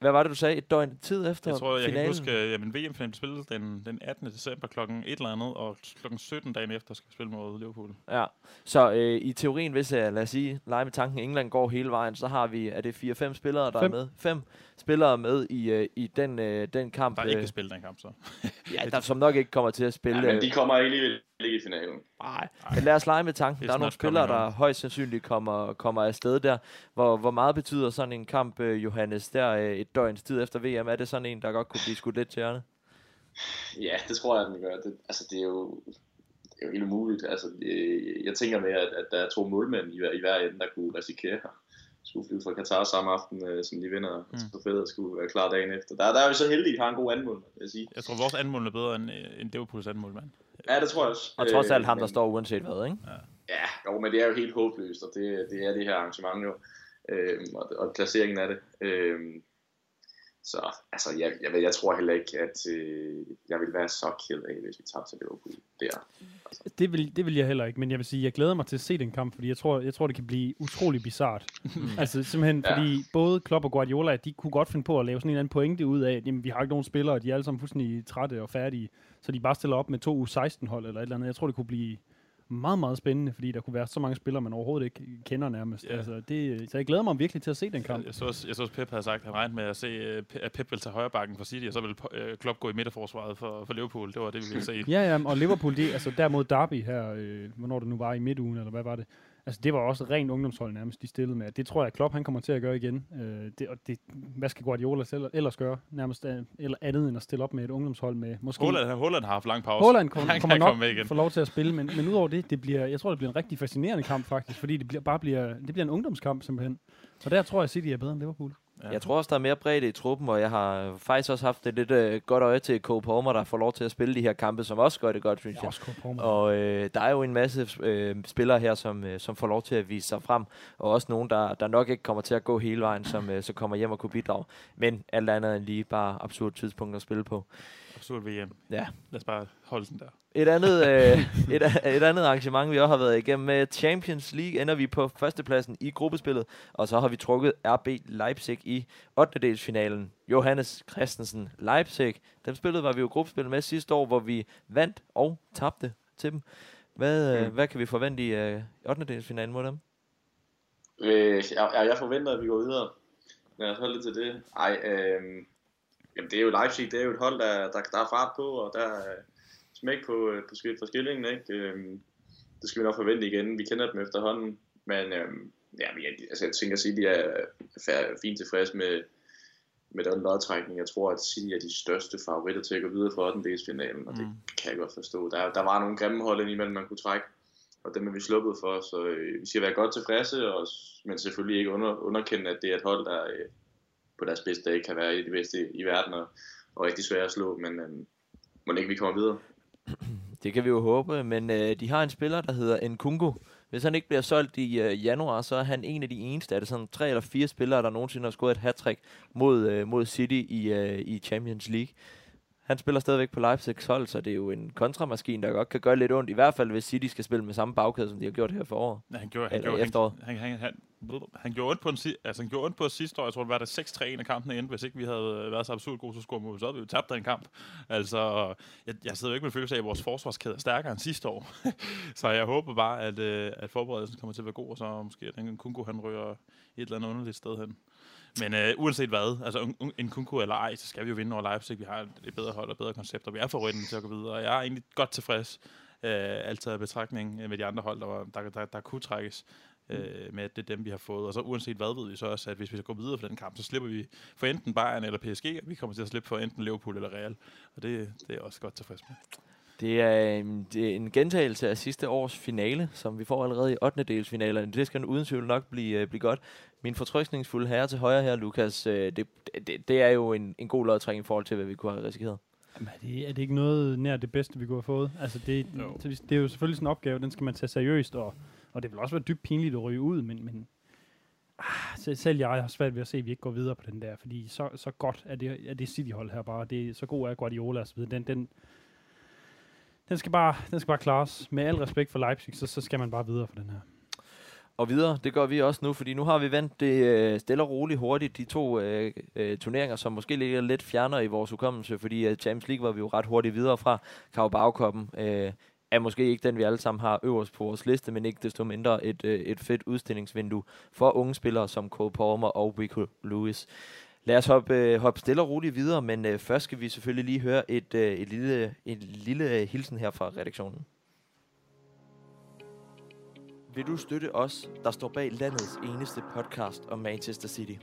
hvad var det, du sagde? Et døgn tid efter Jeg tror, jeg finalen? kan huske, at jamen, VM-finalen spillet den, den 18. december klokken et eller andet, og klokken 17 dagen efter skal vi spille mod Liverpool. Ja, så øh, i teorien, hvis jeg, lad os sige, lege med tanken, England går hele vejen, så har vi, er det 4-5 spillere, der Fem. er med? Fem spillere med i, øh, i den, øh, den kamp, Der er ikke øh, spillet den kamp, så. ja, der, som nok ikke kommer til at spille. Ja, men øh, de kommer alligevel ikke i finalen. Nej, men lad os lege med tanken. Der er nogle spillere, der højst sandsynligt kommer, kommer afsted der. Hvor, hvor meget betyder sådan en kamp, øh, Johannes, der øh, et døgns tid efter VM? Er det sådan en, der godt kunne blive skudt lidt til hjørne? Ja, det tror jeg, den gør. Det, altså, det er jo, det er jo helt umuligt. Altså, jeg tænker med, at, at der er to målmænd i, hver- i hver ende, der kunne risikere skulle flyve fra Katar samme aften, øh, som de vinder, mm. så fedt at skulle være klar dagen efter. Der, der er vi så heldige, at vi har en god anmål, vil jeg sige. Jeg tror, vores anmål er bedre end, øh, end Liverpools anmål, mand. Ja, det tror jeg også. Og trods alt Øh, ham, der står uanset hvad, ikke? Ja, jo, men det er jo helt håbløst, og det, det er det her arrangement jo, øhm, og, og placeringen af det. Øhm, så altså, jeg, jeg, jeg tror heller ikke, at øh, jeg vil være så ked af, hvis vi tabte til Liverpool der. Det vil, det vil jeg heller ikke, men jeg vil sige, jeg glæder mig til at se den kamp, fordi jeg tror, jeg tror det kan blive utrolig bizart. altså simpelthen, Ja. fordi både Klopp og Guardiola, de kunne godt finde på at lave sådan en eller anden pointe ud af, at jamen, vi har ikke nogen spillere, og de er alle sammen fuldstændig trætte og færdige, så de bare stiller op med to U16-hold eller et eller andet. Jeg tror, det kunne blive meget, meget spændende, fordi der kunne være så mange spillere, man overhovedet ikke kender nærmest. Ja. Altså, det, så jeg glæder mig virkelig til at se den kamp. Jeg, jeg, så, også- jeg så også, Pep havde sagt, at han regnede med at se, øh, at Pep ville tage højre bakken for City, og så ville øh, Klopp gå i midterforsvaret for, for Liverpool. Det var det, vi ville se. Ja, ja, og Liverpool, de, altså derimod Derby her, øh, hvornår det nu var i midtugen, eller hvad var det? Altså det var også rent ungdomshold nærmest, de stillede med. Det tror jeg, Klopp han kommer til at gøre igen. Øh, det, og det, hvad skal Guardiola selv, ellers gøre? Nærmest øh, eller andet end at stille op med et ungdomshold med måske... Holland, Holland har haft lang pause. Holland kommer, Han kommer nok komme igen. få lov til at spille, men, men udover det, det bliver, jeg tror, det bliver en rigtig fascinerende kamp faktisk, fordi det bliver, bare bliver, det bliver en ungdomskamp simpelthen. Og der tror jeg, City er bedre end Liverpool. Ja. Jeg tror også, der er mere bredde i truppen, og jeg har faktisk også haft et lidt øh, godt øje til Cole Palmer, der får lov til at spille de her kampe, som også gør det godt, synes Jeg Palmer. Og øh, der er jo en masse øh, spillere her, som, øh, som får lov til at vise sig frem, og også nogen, der, der nok ikke kommer til at gå hele vejen, som øh, så kommer hjem og kunne bidrage. Men alt andet end lige bare absurd tidspunkt at spille på. Absurd VM. Ja. Lad os bare holde den der. Et andet, øh, et, et andet arrangement, vi også har været igennem med Champions League, ender vi på førstepladsen i gruppespillet, og så har vi trukket RB Leipzig i 8. finalen. Johannes Christensen Leipzig, dem spillede var vi jo gruppespil med sidste år, hvor vi vandt og tabte til dem. Hvad, øh, Mm. hvad kan vi forvente i øh, 8. finalen mod dem? Øh, jeg, jeg forventer, at vi går videre. Lad os holde til det. Ej, øh, jamen det er jo Leipzig, det er jo et hold, der, der, der er fart på, og der er smæk på, øh, på for skillingen, ikke? Øh, det skal vi nok forvente igen. Vi kender dem efterhånden, men øh, ja, men jeg, altså, jeg tænker at City er, er fint tilfreds med, med den lodtrækning. Jeg tror, at City er de største favoritter til at gå videre fra 8. finalen, og det Mm. kan jeg godt forstå. Der, der var nogle grimme hold indimellem, man kunne trække, og dem er vi sluppet for, så øh, vi skal være godt tilfredse, og, men selvfølgelig ikke under, underkende, at det er et hold, der øh, på deres bedste dag kan være et af de bedste i verden, og, og rigtig svære at slå, men øh, må ikke vi kommer videre. Det kan vi jo håbe, men øh, de har en spiller, der hedder Nkunku. Hvis han ikke bliver solgt i øh, januar, så er han en af de eneste. Er det sådan tre eller fire spillere, der nogensinde har scoret et hat mod, øh, mod City i, øh, i Champions League? Han spiller stadigvæk på Leipzigs hold, så det er jo en kontramaskine, der godt kan gøre lidt ondt. I hvert fald, hvis City skal spille med samme bagkæde, som de har gjort her for året. Ja, han gjorde, han, Eller gjorde, efteråret. han, han, han, han, gjorde ondt på en, si- altså, han gjorde ondt på sidste år. Jeg tror, det var der 6-3 en af kampene endte. Hvis ikke vi havde været så absurd gode, så skulle vi så havde vi jo tabt den kamp. Altså, jeg, jeg sidder jo ikke med følelse af, at vores forsvarskæde er stærkere end sidste år. så jeg håber bare, at, øh, at forberedelsen kommer til at være god, og så måske at den Kunku, han rører et eller andet underligt sted hen. Men øh, uanset hvad, altså en, Kunku eller ej, så skal vi jo vinde over Leipzig. Vi har et, bedre hold og bedre koncepter. Vi er favoritten til at gå videre. Jeg er egentlig godt tilfreds, øh, altid i betragtning øh, med de andre hold, der, var, der, der, der kunne trækkes øh, med, at det er dem, vi har fået. Og så uanset hvad, ved vi så også, at hvis vi skal gå videre for den kamp, så slipper vi for enten Bayern eller PSG, og vi kommer til at slippe for enten Liverpool eller Real. Og det, det er også godt tilfreds med. Det er, en- det er en gentagelse af sidste års finale, som vi får allerede i 8. delsfinalerne. Det skal uden tvivl nok blive, øh, blive godt. Min fortrykningsfulde herre til højre her, Lukas, øh, det, det, det er jo en, en god lodtrækning i forhold til, hvad vi kunne have risikeret. Jamen, er, det, er det ikke noget nær det bedste, vi kunne have fået? Altså, det, det, det er jo selvfølgelig sådan en opgave, den skal man tage seriøst, og, og det vil også være dybt pinligt at ryge ud, men, men ah, selv- selv jeg har svært ved at se, at vi ikke går videre på den der, fordi så, så godt er det, er det City-hold her bare. Det, er- så god er Guardiola og så videre. Den, den, den, skal bare, den skal bare klares. Med al respekt for Leipzig, så, så skal man bare videre for den her. Og videre, det gør vi også nu, fordi nu har vi vandt det øh, stille og roligt hurtigt, de to øh, øh, turneringer, som måske ligger lidt fjernere i vores hukommelse, fordi øh, Champions League var vi jo ret hurtigt videre fra. Carabao øh, er måske ikke den, vi alle sammen har øverst på vores liste, men ikke desto mindre et, øh, et fedt udstillingsvindue for unge spillere som Cole Palmer og Rico Lewis. Lad os hoppe, øh, hoppe stille og roligt videre, men øh, først skal vi selvfølgelig lige høre et, øh, et lille, en lille øh, hilsen her fra redaktionen. Vil du støtte os, der står bag landets eneste podcast om Manchester City?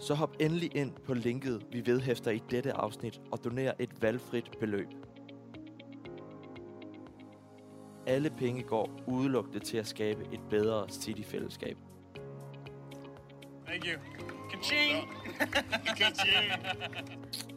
Så hop endelig ind på linket, vi vedhæfter i dette afsnit, og doner et valgfrit beløb. Alle penge går udelukkende til at skabe et bedre City-fællesskab. Thank you. Ka-ching! Ka-ching!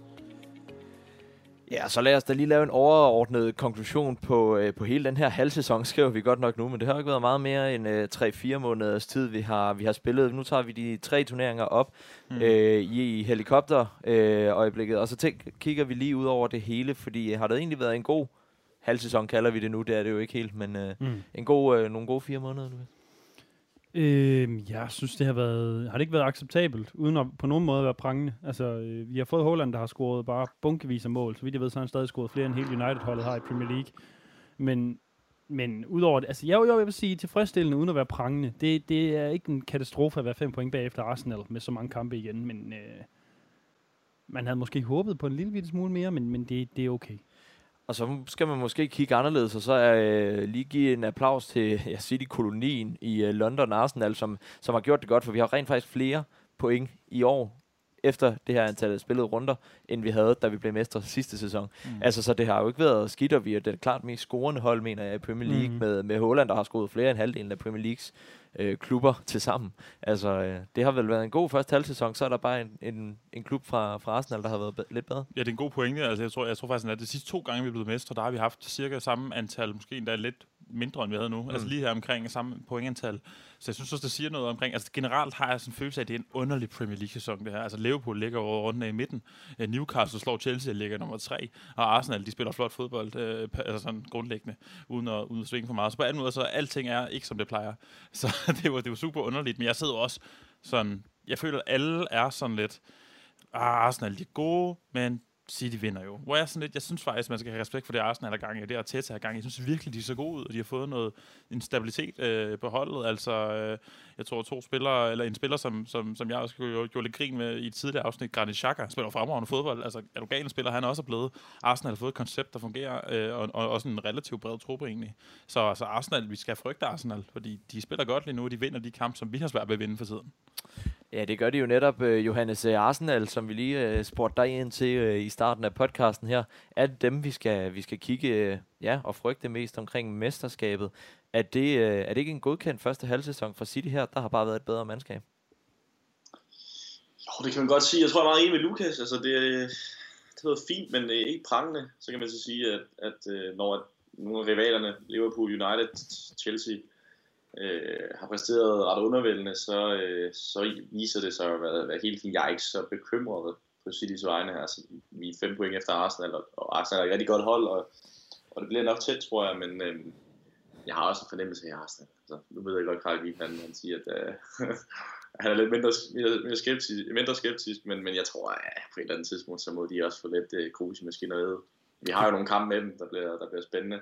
Ja, så lad os da lige lave en overordnet konklusion på, øh, på hele den her halvsæson, skriver vi godt nok nu, men det har jo ikke været meget mere end øh, 3-4 måneders tid, vi har, vi har spillet. Nu tager vi de tre turneringer op mm. øh, i, i helikopter øh, øjeblikket, og så tænk, kigger vi lige ud over det hele, fordi har det egentlig været en god halvsæson, kalder vi det nu, det er det jo ikke helt, men øh, mm. en god, øh, nogle gode fire måneder nu. Øh, jeg synes, det har været... Har det ikke været acceptabelt, uden at på nogen måde være prangende? Altså, øh, vi har fået Holland, der har scoret bare bunkevis af mål. Så vidt jeg ved, så har han stadig scoret flere end hele United-holdet har i Premier League. Men, men udover det... Altså, jo, jo, jeg vil sige tilfredsstillende, uden at være prangende. Det, det er ikke en katastrofe at være fem point bagefter Arsenal med så mange kampe igen, men... Øh, man havde måske håbet på en lille smule mere, men, men det, det er okay. Og så skal man måske kigge anderledes, og så øh, lige give en applaus til ja, City-kolonien i øh, London Arsenal, som, som har gjort det godt, for vi har rent faktisk flere point i år, efter det her antal spillede runder, end vi havde, da vi blev mestre sidste sæson. Mm. Altså, så det har jo ikke været skidt, og vi er det klart mest scorende hold, mener jeg, i Premier League, mm. med, med Holland, der har scoret flere end halvdelen af Premier Leagues øh, klubber til sammen. Altså, øh, det har vel været en god første halvsæson, så er der bare en, en, en klub fra, fra Arsenal, der har været lidt bedre. Ja, det er en god pointe. Altså, jeg tror, jeg tror faktisk, at de sidste to gange, vi er blevet mestre, der har vi haft cirka samme antal, måske endda lidt mindre, end vi havde nu. Altså, mm. Altså lige her omkring samme pointantal. Så jeg synes også, det siger noget omkring... Altså generelt har jeg sådan en følelse af, at det er en underlig Premier League-sæson, det her. Altså Liverpool ligger over rundt i midten. Øh, Newcastle slår Chelsea og ligger nummer tre. Og Arsenal, de spiller flot fodbold, øh, altså sådan grundlæggende, uden at, uden at svinge for meget. Så på anden måde, så alting er ikke, som det plejer. Så det var, det var super underligt. Men jeg sidder også sådan... Jeg føler, at alle er sådan lidt... Ah, Arsenal, de er gode, men City vinder jo. Hvor jeg, sådan lidt, jeg synes faktisk, man skal have respekt for det, Arsenal er gang i, det er tæt gang i. Jeg synes virkelig, de er så gode ud, og de har fået noget, en stabilitet øh, på holdet. Altså, øh, jeg tror to spillere, eller en spiller, som, som, som jeg også gjorde, lidt grin med i et tidligere afsnit, Granit Xhaka, spiller fremragende fodbold. Altså, er du gal spiller, han er også blevet. Arsenal har fået et koncept, der fungerer, øh, og, og, også en relativt bred truppe egentlig. Så altså, Arsenal, vi skal frygte Arsenal, fordi de spiller godt lige nu, og de vinder de kampe, som vi har svært ved at vinde for tiden. Ja, det gør de jo netop, øh, Johannes øh, Arsenal, som vi lige øh, spurgte dig ind til i starten af podcasten her. Er det dem, vi skal, vi skal kigge ja, og frygte mest omkring mesterskabet? Er det, øh, er det ikke en godkendt første halvsæson for City her? Der har bare været et bedre mandskab. Jo, det kan man godt sige. Jeg tror, jeg er meget enig med Lukas. Altså, det, øh, det var fint, men øh, ikke prangende. Så kan man så sige, at, at når nogle af rivalerne, Liverpool, United, Chelsea, øh, har præsteret ret undervældende, så, øh, så viser det sig at være, være helt fint. Jeg er ikke så bekymret på Citys vegne. her. Altså, vi er fem point efter Arsenal, og, og Arsenal er et rigtig godt hold, og, og det bliver nok tæt, tror jeg, men øh, jeg har også en fornemmelse af Arsenal. Altså, nu ved jeg godt, at Carl han, han siger, at øh, han er lidt mindre, mindre, skeptisk, mindre skeptisk men, men jeg tror, at ja, på et eller andet tidspunkt, så må de også få lidt øh, krus i maskineriet. Vi har jo nogle kampe med dem, der bliver, der bliver spændende.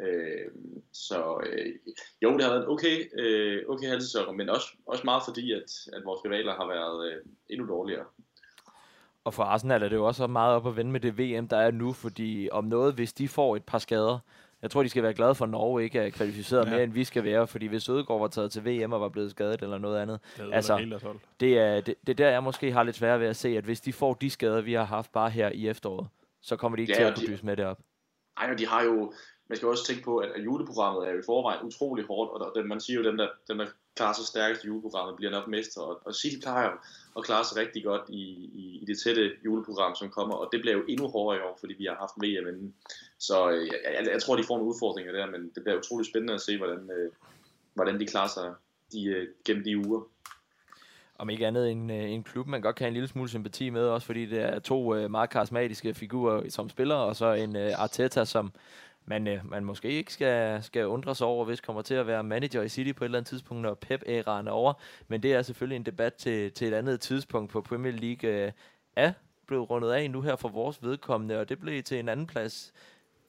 Øh, så øh, jo, det har været en okay, øh, okay halvsæson, men også, også meget fordi, at, at vores rivaler har været øh, endnu dårligere. Og for Arsenal er det jo også meget op at vende med det VM, der er nu, fordi om noget, hvis de får et par skader, jeg tror, de skal være glade for, at Norge ikke er kvalificeret ja. mere, end vi skal være, fordi hvis Ødegaard var taget til VM og var blevet skadet eller noget andet, det er altså, det er det, det der, jeg måske har lidt svært ved at se, at hvis de får de skader, vi har haft bare her i efteråret, så kommer de ikke ja, til at kunne dyse med det op. Ej, og de har jo, man skal også tænke på, at, juleprogrammet er jo i forvejen utrolig hårdt, og der, man siger jo, at den der, den der klarer sig stærkest i juleprogrammet, bliver nok mester, og, og City plejer at klare sig rigtig godt i, i, i det tætte juleprogram, som kommer, og det bliver jo endnu hårdere i år, fordi vi har haft VM inden. Så øh, jeg, jeg, jeg tror, de får nogle udfordringer der, men det bliver utrolig spændende at se, hvordan, øh, hvordan de klarer sig de, øh, gennem de uger. Om ikke andet en, øh, en klub, man godt kan have en lille smule sympati med, også fordi det er to øh, meget karismatiske figurer som spillere, og så en øh, Arteta, som man, øh, man måske ikke skal, skal undre sig over, hvis kommer til at være manager i City på et eller andet tidspunkt, når Pep-æraen er over. Men det er selvfølgelig en debat til, til et andet tidspunkt på Premier League. Øh, er blevet rundet af nu her for vores vedkommende, og det blev til en anden plads.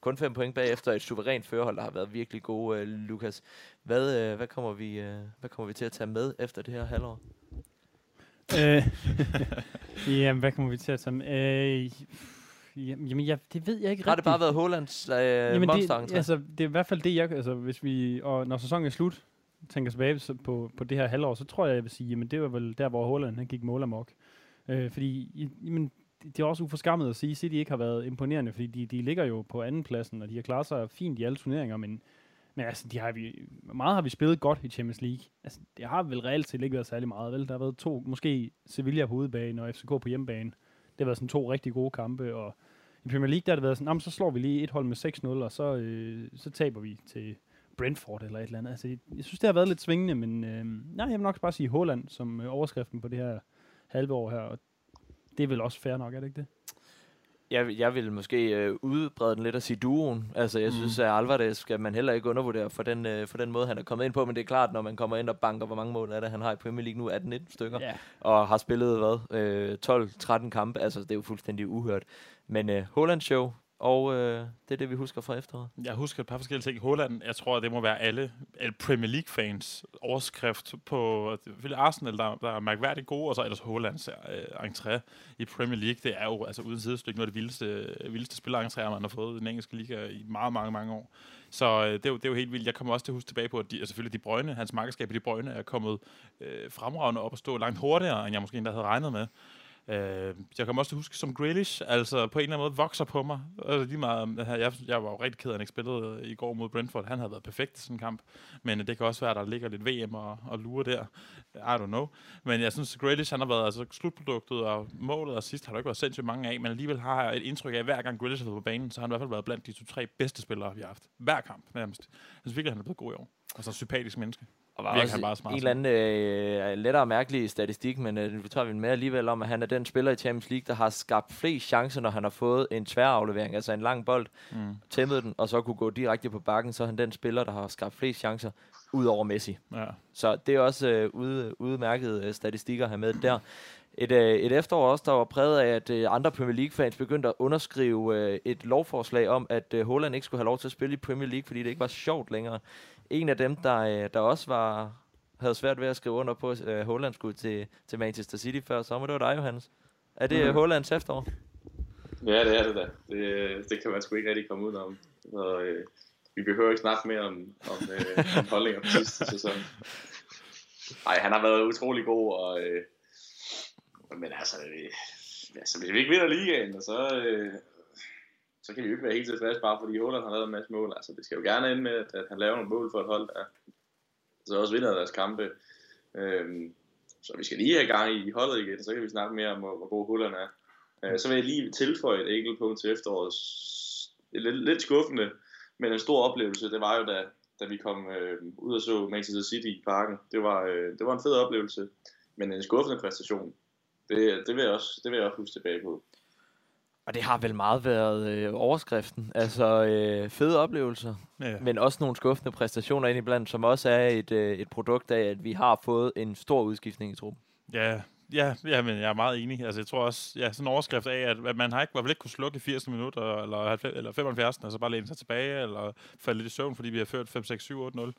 Kun fem point bagefter et suverænt førerhold, der har været virkelig gode, øh, Lukas. Hvad, øh, hvad, kommer vi, øh, hvad kommer vi til at tage med efter det her halvår? Øh, jamen, hvad kommer vi til at tage med? Øh, jamen, jeg, det ved jeg ikke Har det bare været Hollands øh, Jamen, monster det, altså, det er i hvert fald det, jeg... Altså, hvis vi, og når sæsonen er slut, tænker tilbage på, på det her halvår, så tror jeg, jeg vil sige, jamen det var vel der, hvor Holland han gik målamok. Øh, fordi jamen, det er også uforskammet at sige, at City ikke har været imponerende, fordi de, de ligger jo på anden pladsen, og de har klaret sig fint i alle turneringer, men, men altså, de har vi, meget har vi spillet godt i Champions League. Altså, det har vel reelt set ikke været særlig meget, vel? Der har været to, måske Sevilla på udebane og FCK på hjemmebane. Det har været sådan to rigtig gode kampe, og i Premier League der har det været sådan, men så slår vi lige et hold med 6-0, og så, øh, så taber vi til Brentford eller et eller andet. Altså, jeg synes, det har været lidt svingende, men øh, nej, jeg vil nok bare sige Holland som øh, overskriften på det her halve år her, og det er vel også fair nok, er det ikke det? Jeg, vil- jeg vil måske øh, udbrede den lidt og sige duoen. Altså, jeg mm. synes, at Alvarez skal man heller ikke undervurdere for den, øh, for den måde, han er kommet ind på. Men det er klart, når man kommer ind og banker, hvor mange mål er det, han har i Premier League nu, 18-19 stykker. Ja. Og har spillet, hvad, øh, 12-13 kampe. Altså, det er jo fuldstændig uhørt. Men øh, Holland Show, og øh, det er det, vi husker fra efteråret. Jeg husker et par forskellige ting. Holland, jeg tror, det må være alle, alle Premier League-fans overskrift på Arsenal, der, der er mærkværdigt gode, og så ellers Hollands øh, entré i Premier League. Det er jo altså uden sidestykke noget af det vildeste, vildeste spillerentréer, man har fået i den engelske liga i meget, mange, mange år. Så øh, det, er jo, det er jo helt vildt. Jeg kommer også til at huske tilbage på, at de, altså selvfølgelig de brøgne, hans markedskab i de brøgne er kommet øh, fremragende op og stå langt hurtigere, end jeg måske endda havde regnet med. Øh, jeg kommer også til at huske som Grealish, altså på en eller anden måde vokser på mig. Altså, lige meget, jeg, jeg var jo rigtig ked af, at han ikke spillede øh, i går mod Brentford. Han havde været perfekt i sådan en kamp. Men øh, det kan også være, at der ligger lidt VM og, og lure der. I don't know. Men jeg synes, Grealish han har været altså, slutproduktet og målet og sidst har der ikke været sindssygt mange af. Men alligevel har jeg et indtryk af, at hver gang Grealish har været på banen, så har han i hvert fald været blandt de to-tre bedste spillere, vi har haft. Hver kamp nærmest. Jeg synes virkelig, at han er blevet god i år. Og så sympatisk menneske. Og var også bare smart, en eller anden øh, lettere og mærkelig statistik, men øh, vi tager vi med alligevel om, at han er den spiller i Champions League, der har skabt flest chancer, når han har fået en tværaflevering, altså en lang bold, Mm. tæmmet den, og så kunne gå direkte på bakken, så er han den spiller, der har skabt flest chancer, ud over Messi. Ja. Så det er også øh, ude, udmærkede øh, statistikker at have med der. Et, øh, et efterår også, der var præget af, at øh, andre Premier League-fans begyndte at underskrive øh, et lovforslag om, at øh, Holland ikke skulle have lov til at spille i Premier League, fordi det ikke var sjovt længere. En af dem, der, øh, der også var, havde svært ved at skrive under på, at øh, Holland skulle til, til Manchester City før sommer, det var dig, Johannes. Er det mm. Hollands efterår? Ja, det er det da. Det, det kan man sgu ikke rigtig komme ud om. Så, øh, vi behøver ikke snakke mere om, om, øh, om holdninger på sidste sæson. Nej, han har været utrolig god, og, øh, men altså, øh, altså, hvis vi ikke vinder ligaen, så, øh, så kan de jo ikke være helt tilfredse, bare fordi Holland har lavet en masse mål. Altså, det skal jo gerne ende med, at, at han laver nogle mål for et hold, der så også vinder deres kampe. Øhm, så vi skal lige have gang i holdet igen, så kan vi snakke mere om, hvor, hvor god Holland er. Øh, så vil jeg lige tilføje et enkelt punkt til efteråret. Lidt, lidt skuffende, men en stor oplevelse, det var jo da, da vi kom øh, ud og så Manchester City i parken. Det var, øh, det var en fed oplevelse, men en skuffende præstation. Det, det, vil jeg også, det vil jeg også huske tilbage på. Og det har vel meget været øh, overskriften. Altså øh, fede oplevelser, Ja. men også nogle skuffende præstationer indiblandt, som også er et, øh, et produkt af, at vi har fået en stor udskiftning i truppen. Ja, ja, ja, men jeg er meget enig. Altså, jeg tror også, ja, sådan en overskrift af, at, at man har ikke, i hvert fald ikke kunne slukke i 80 minutter, eller, 90, eller 75, og så bare læne sig tilbage, eller falde lidt i søvn, fordi vi har ført 5, 6, 7, 8, 0.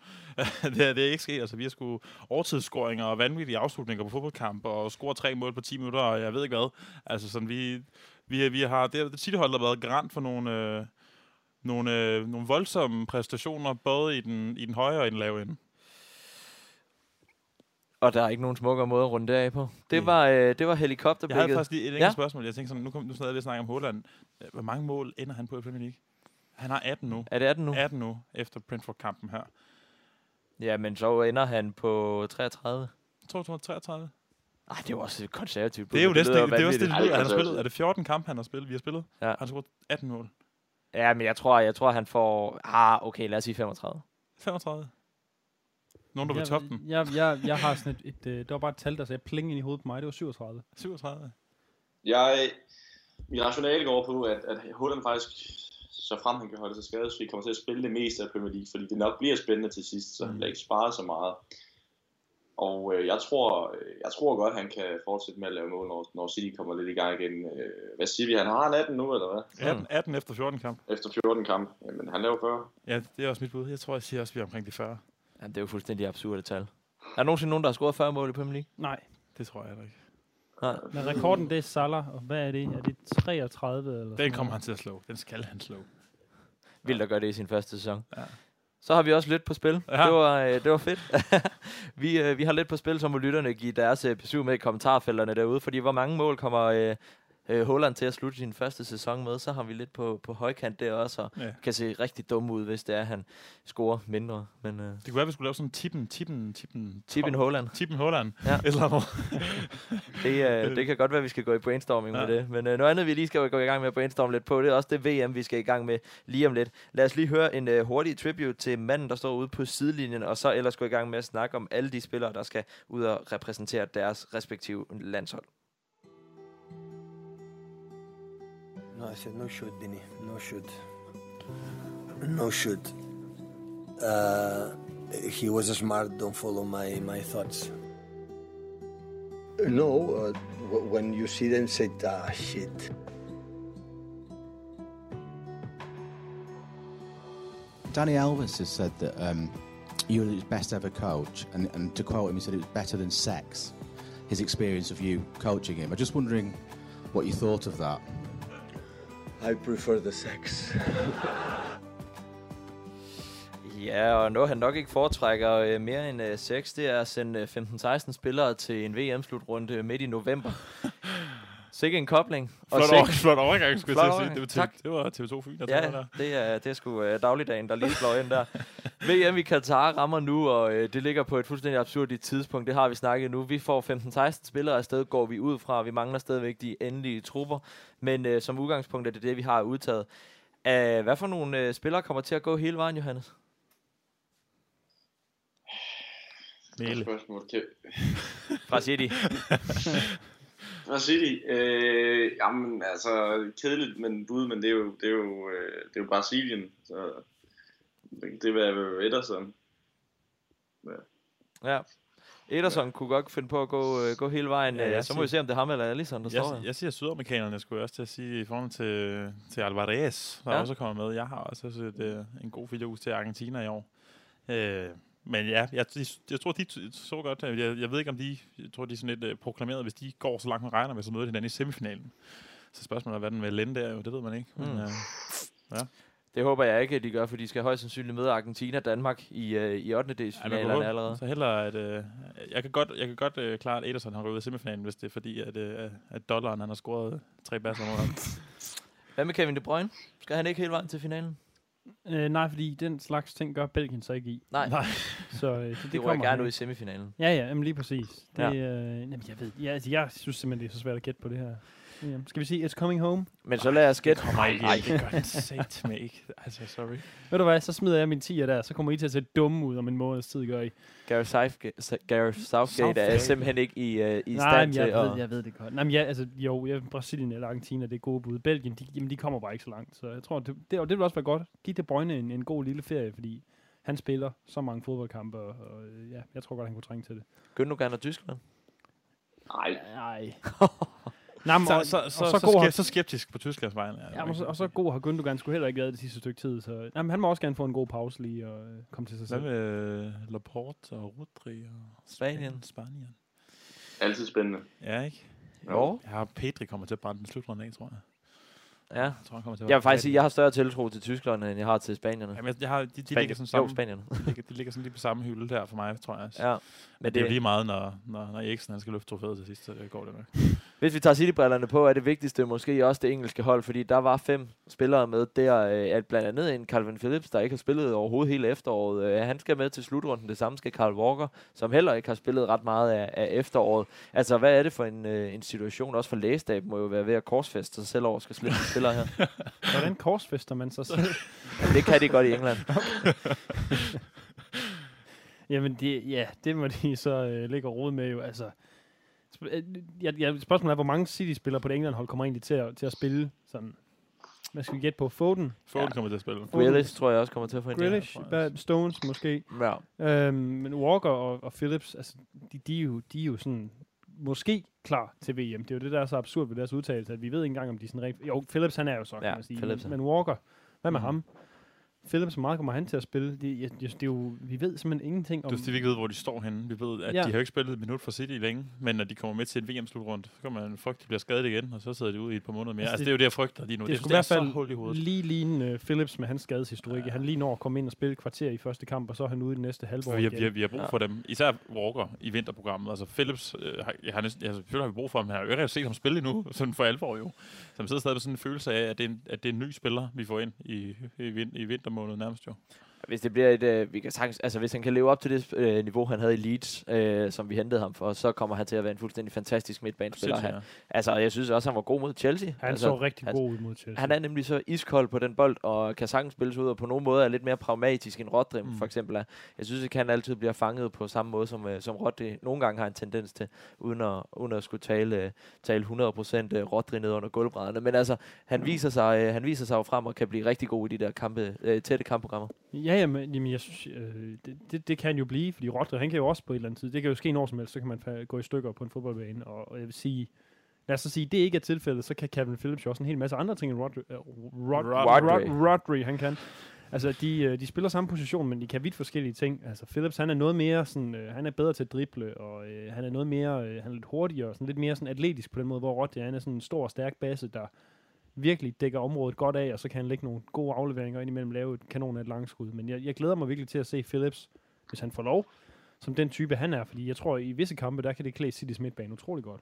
det, er, det er ikke sket. Altså, vi har sgu overtidsscoringer og vanvittige afslutninger på fodboldkampe, og score tre mål på 10 minutter, og jeg ved ikke hvad. Altså, sådan, vi, vi, vi har, det er City-hold, der har været garant for nogle, øh, nogle, øh, nogle voldsomme præstationer, både i den, i den høje og i den lave ende. Og der er ikke nogen smukkere måde at runde det af på. Det var, øh, det var Jeg helikopterblikket. havde faktisk lige et enkelt Ja. spørgsmål. Jeg tænkte sådan, nu, kom, nu jeg lige og snakke om Holland. Øh, Hvor mange mål ender han på i Premier League? Han har 18 nu. Er det 18 nu? 18 nu, efter Brentford-kampen her. Ja, men så ender han på 33. 233. Ej, det er jo også et konservativt. Det er jo bud. næsten det, det, er også det, det lyder. Han har Ej, spillet. Er det 14 kampe, han har spillet? Vi har spillet. Ja. Han har scoret 18 mål. Ja, men jeg tror, jeg tror, han får... Ah, okay, lad os sige 35. 35. Nogen, der vil toppe den. Jeg, jeg, jeg har sådan et, et, øh, det var bare et tal, der sagde pling ind i hovedet på mig. Det var 37. 37. Jeg, min rationale går på, at, at Holland faktisk så frem han kan holde sig skadesfri, kommer til at spille det meste af Premier League, fordi det nok bliver spændende til sidst, så han bliver ikke sparet så meget. Og øh, jeg, tror, øh, jeg tror godt, han kan fortsætte med at lave mål, når, når City kommer lidt i gang igen. Øh, hvad siger vi? Han har en 18 nu, eller hvad? 18, 18 efter 14 kamp. Efter 14 kamp. Jamen, han laver 40. Ja, det er også mit bud. Jeg tror, jeg siger også, vi er omkring de 40. Ja, det er jo fuldstændig absurde tal. Er der nogensinde nogen, der har scoret 40 mål i Premier League? Nej, Det tror jeg ikke. Nej. men rekorden det er Salah, og hvad er det? Er det 33 eller Den kommer han til at slå. Den skal han slå. Vildt at gøre det i sin første sæson. Ja. Så har vi også lidt på spil. Ja. Det, var, øh, det var fedt. vi, øh, vi har lidt på spil, så må lytterne give deres øh, besøg med i kommentarfelterne derude, fordi hvor mange mål kommer øh, øh, Holland til at slutte sin første sæson med, så har vi lidt på, på højkant der også, og Ja. kan se rigtig dum ud, hvis det er, at han scorer mindre. Men øh, Det kunne være, at vi skulle lave sådan en tippen, tippen, tippen, Tippen Holland, Tippen Holland. Ja. Eller andet. det, øh, det kan godt være, at vi skal gå i brainstorming. Ja. med det. Men øh, noget andet, vi lige skal gå i gang med at brainstorme lidt på, det er også det VM, vi skal i gang med lige om lidt. Lad os lige høre en øh, hurtig tribute til manden, der står ude på sidelinjen, og så ellers gå i gang med at snakke om alle de spillere, der skal ud og repræsentere deres respektive landshold. I said no shoot, Dini. No shoot. No shoot. Uh, he was smart. Don't follow my my thoughts. No, uh, when you see them, say, ah, shit. Danny Elvis has said that um, you were his best ever coach, and, and to quote him, he said it was better than sex. His experience of you coaching him. I'm just wondering what you thought of that. I prefer the sex. Ja, og noget han nok ikke foretrækker øh, mere end øh, 6, det er at sende øh, 15-16 spillere til en VM-slutrunde midt i november. Sikke en kobling. Flot, sikke- over, flot overgang, skulle Flot jeg til sige. overgang. Det var, Tak. Det var TV2 Fyn, der Ja, der. det er, det er sgu øh, dagligdagen, der lige slår ind der. VM i Katar rammer nu, og øh, det ligger på et fuldstændig absurd tidspunkt. Det har vi snakket nu. Vi får 15-16 spillere afsted, går vi ud fra. Vi mangler stadigvæk de endelige trupper. Men øh, som udgangspunkt er det det, vi har udtaget. Æh, hvad for nogle øh, spillere kommer til at gå hele vejen, Johannes? Mæle. spørgsmål. Kan, Fra City. Hvad siger de? Øh, jamen, altså, kedeligt men bud, men det er jo, det er jo, øh, det er jo Brasilien, så det, det vil jeg være Ederson. Ja. Ederson kunne godt finde på at gå, øh, gå hele vejen. Ja, Ja, jeg så må vi se, om det er ham eller Alisson, der står her. Jeg, jeg siger sydamerikanerne, skulle jeg også til at sige, i forhold til, til Alvarez, der Ja. ja. også er kommet med. Jeg har også set øh, en god video til Argentina i år. Øh, men ja, jeg, jeg, jeg tror, de så godt. Jeg, jeg ved ikke, om de, jeg tror, de er sådan lidt øh, proklameret, hvis de går så langt, man regner med, så møder de hinanden i semifinalen. Så spørgsmålet er, hvad den vil lende der, jo, det ved man ikke. Men, Mm. øh, Det håber jeg ikke, at de gør, for de skal højst sandsynligt møde Argentina og Danmark i, øh, i 8. ej, man delsfinalerne håbe- allerede. Så hellere, at øh, jeg kan godt, jeg kan godt øh, klare, at Ederson har røvet semifinalen, hvis det er fordi, at, øh, at dollaren han har scoret tre basser mod ham. Hvad med Kevin De Bruyne? Skal han ikke hele vejen til finalen? Øh, nej, fordi den slags ting gør Belgien så ikke i. Nej, Nej. Så, øh, så det, det kommer gerne ud i semifinalen. Ja, ja, jamen lige præcis. Det, Ja. ja. øh, jamen, jeg ved, ja, altså, jeg synes simpelthen, det er så svært at gætte på det her. Ja, skal vi sige, it's coming home? Men så lad os gætte. Kommer ikke, Ej, det gør den sat med ikke. Altså, sorry. Ved du hvad, så smider jeg min 10'er der, så kommer I til at se dumme ud om en måneds tid, gør I. Gareth Southgate, Gareth Southgate er simpelthen ikke i, uh, i Nej, stand men til jeg, at... ved, jeg ved det godt. Nej, men ja, altså, jo, ja, Brasilien eller Argentina, det er gode bud. Belgien, de, jamen, de kommer bare ikke så langt. Så jeg tror, det, det, og det vil også være godt. Giv De Bruyne en, en god lille ferie, fordi han spiller så mange fodboldkampe, og, og ja, jeg tror godt, han kunne trænge til det. Gündogan og Tyskland. Nej, Nej. Nej, men, Så, og, så, og, så, så, så, god så, har, skep, så skeptisk på Tysklands vegne. ja, og, så, og så god har Gündogan sgu heller ikke været det sidste stykke tid. Så, jamen, han må også gerne få en god pause lige og øh, komme til sig Hvad selv. med øh, Laporte og Rodri og Spanien. Spanien. altid spændende. Ja, ikke? Jo. Jeg har Pedri kommer til at brænde den slutrunde af, tror jeg. Ja. Jeg tror, han kommer til at Jeg vil faktisk sige, at jeg har større tiltro til Tyskland, end jeg har til Spanierne. Jamen, jeg, jeg har, de, de Spanien. ligger sådan Jo, sammen. Spanierne. De ligger, de ligger sådan lige på samme hylde der for mig, tror jeg. Ja. Ja. Men det er jo lige meget, når, når, når Eriksen han skal løfte trofæet til sidst, så går det nok. Hvis vi tager City-brillerne på, er det vigtigste måske også det engelske hold, fordi der var fem spillere med der, øh, at blandt andet en Calvin Phillips, der ikke har spillet overhovedet hele efteråret. Øh, Han skal med til slutrunden. Det samme skal Carl Walker, som heller ikke har spillet ret meget af, af efteråret. Altså, hvad er det for en, øh, en situation? Også for lægestab må jo være ved at korsfeste sig selv over, skal slippe spillere her. Hvordan korsfester man sig selv? Det kan de godt i England. Jamen, det, ja, det må de så øh, ligge og rode med jo. Altså, sp- øh, jeg, jeg, spørgsmålet er, hvor mange City-spillere på det England-hold kommer egentlig til at, til at spille sådan hvad skal vi gætte på? Foden? Foden Ja. kommer til at spille. Grealish tror jeg også kommer til at få en Grealish? jeg Bad Stones måske? Ja. Øhm, men Walker og, og Phillips, altså, de, de, er jo, de er jo sådan måske klar til VM. Det er jo det, der er så absurd ved deres udtalelse, at vi ved ikke engang, om de er sådan rigtig... Jo, Phillips han er jo så, kan Ja, man sige. Phillips men, men Walker, hvad med Mhm. ham? Phillips, hvor meget kommer han til at spille? Det, jeg, jeg, det er jo, vi ved simpelthen ingenting om... Du vi ikke ved, hvor de står henne. Vi ved, at Ja. ja. de har jo ikke spillet et minut for City længe, men når de kommer med til et VM-slutrunde, så kan man at de bliver skadet igen, og så sidder de ude i et par måneder mere. Altså, Altså, det- det, er jo det, jeg frygter lige nu. det, det det, skulle i hvert er fald hul i hovedet. lige ligne uh, Phillips med hans skadeshistorik. Ja. Han lige når at komme ind og spille kvarter i første kamp, og så er han ude i det næste halvår For vi, har, igen. vi, har, vi har brug Ja. for dem. Især Walker i vinterprogrammet. Altså Phillips, øh, har, jeg har næsten, altså, selvfølgelig har vi brug for ham. Jeg har jo ikke set ham spille endnu, sådan for alvor jo. Så man sidder stadig med sådan en følelse af, at det er en, at det er en ny spiller, vi får ind i, i, vin, i måned nærmest jo. Hvis det bliver et, øh, vi kan sagtens, altså hvis han kan leve op til det øh, niveau, han havde i Leeds, øh, som vi hentede ham for, så kommer han til at være en fuldstændig fantastisk midtbanespiller. Han, ja. altså, jeg synes også, han var god mod Chelsea. Han altså, så rigtig han- god ud mod Chelsea. Han er nemlig så iskold på den bold, og kan sagtens spilles ud, og på nogle måder er lidt mere pragmatisk end Rodri, mm. Mm. for eksempel er. Jeg synes ikke, han altid bliver fanget på samme måde, som, øh, som Rodri nogle gange har en tendens til, uden at, uden at skulle tale, øh, tale 100% øh, Rodri ned under gulvbrædderne. Men altså, han viser, sig, øh, han viser sig jo frem og kan blive rigtig god i de der kampe, øh, tætte kampprogrammer. Ja, ja, men jamen, jeg synes, øh, det, det, det, kan han jo blive, fordi Rodri, han kan jo også på et eller andet tid, det kan jo ske når som helst, så kan man gå i stykker på en fodboldbane, og, og jeg vil sige, lad os så sige, det ikke er tilfældet, så kan Kevin Phillips jo også en hel masse andre ting, end Rodri, uh, Rod, Rodri. Rodri. Rodri han kan. Altså, de, øh, de spiller samme position, men de kan vidt forskellige ting. Altså, Phillips, han er noget mere sådan, øh, han er bedre til at drible, og øh, han er noget mere, øh, han er lidt hurtigere, sådan lidt mere sådan atletisk på den måde, hvor Rodri, han er sådan en stor og stærk base, der virkelig dækker området godt af, og så kan han lægge nogle gode afleveringer ind imellem, lave et kanon af et langskud. Men jeg, jeg glæder mig virkelig til at se Phillips, hvis han får lov, som den type han er, fordi jeg tror, at i visse kampe, der kan det klæde Citys midtbane utrolig godt.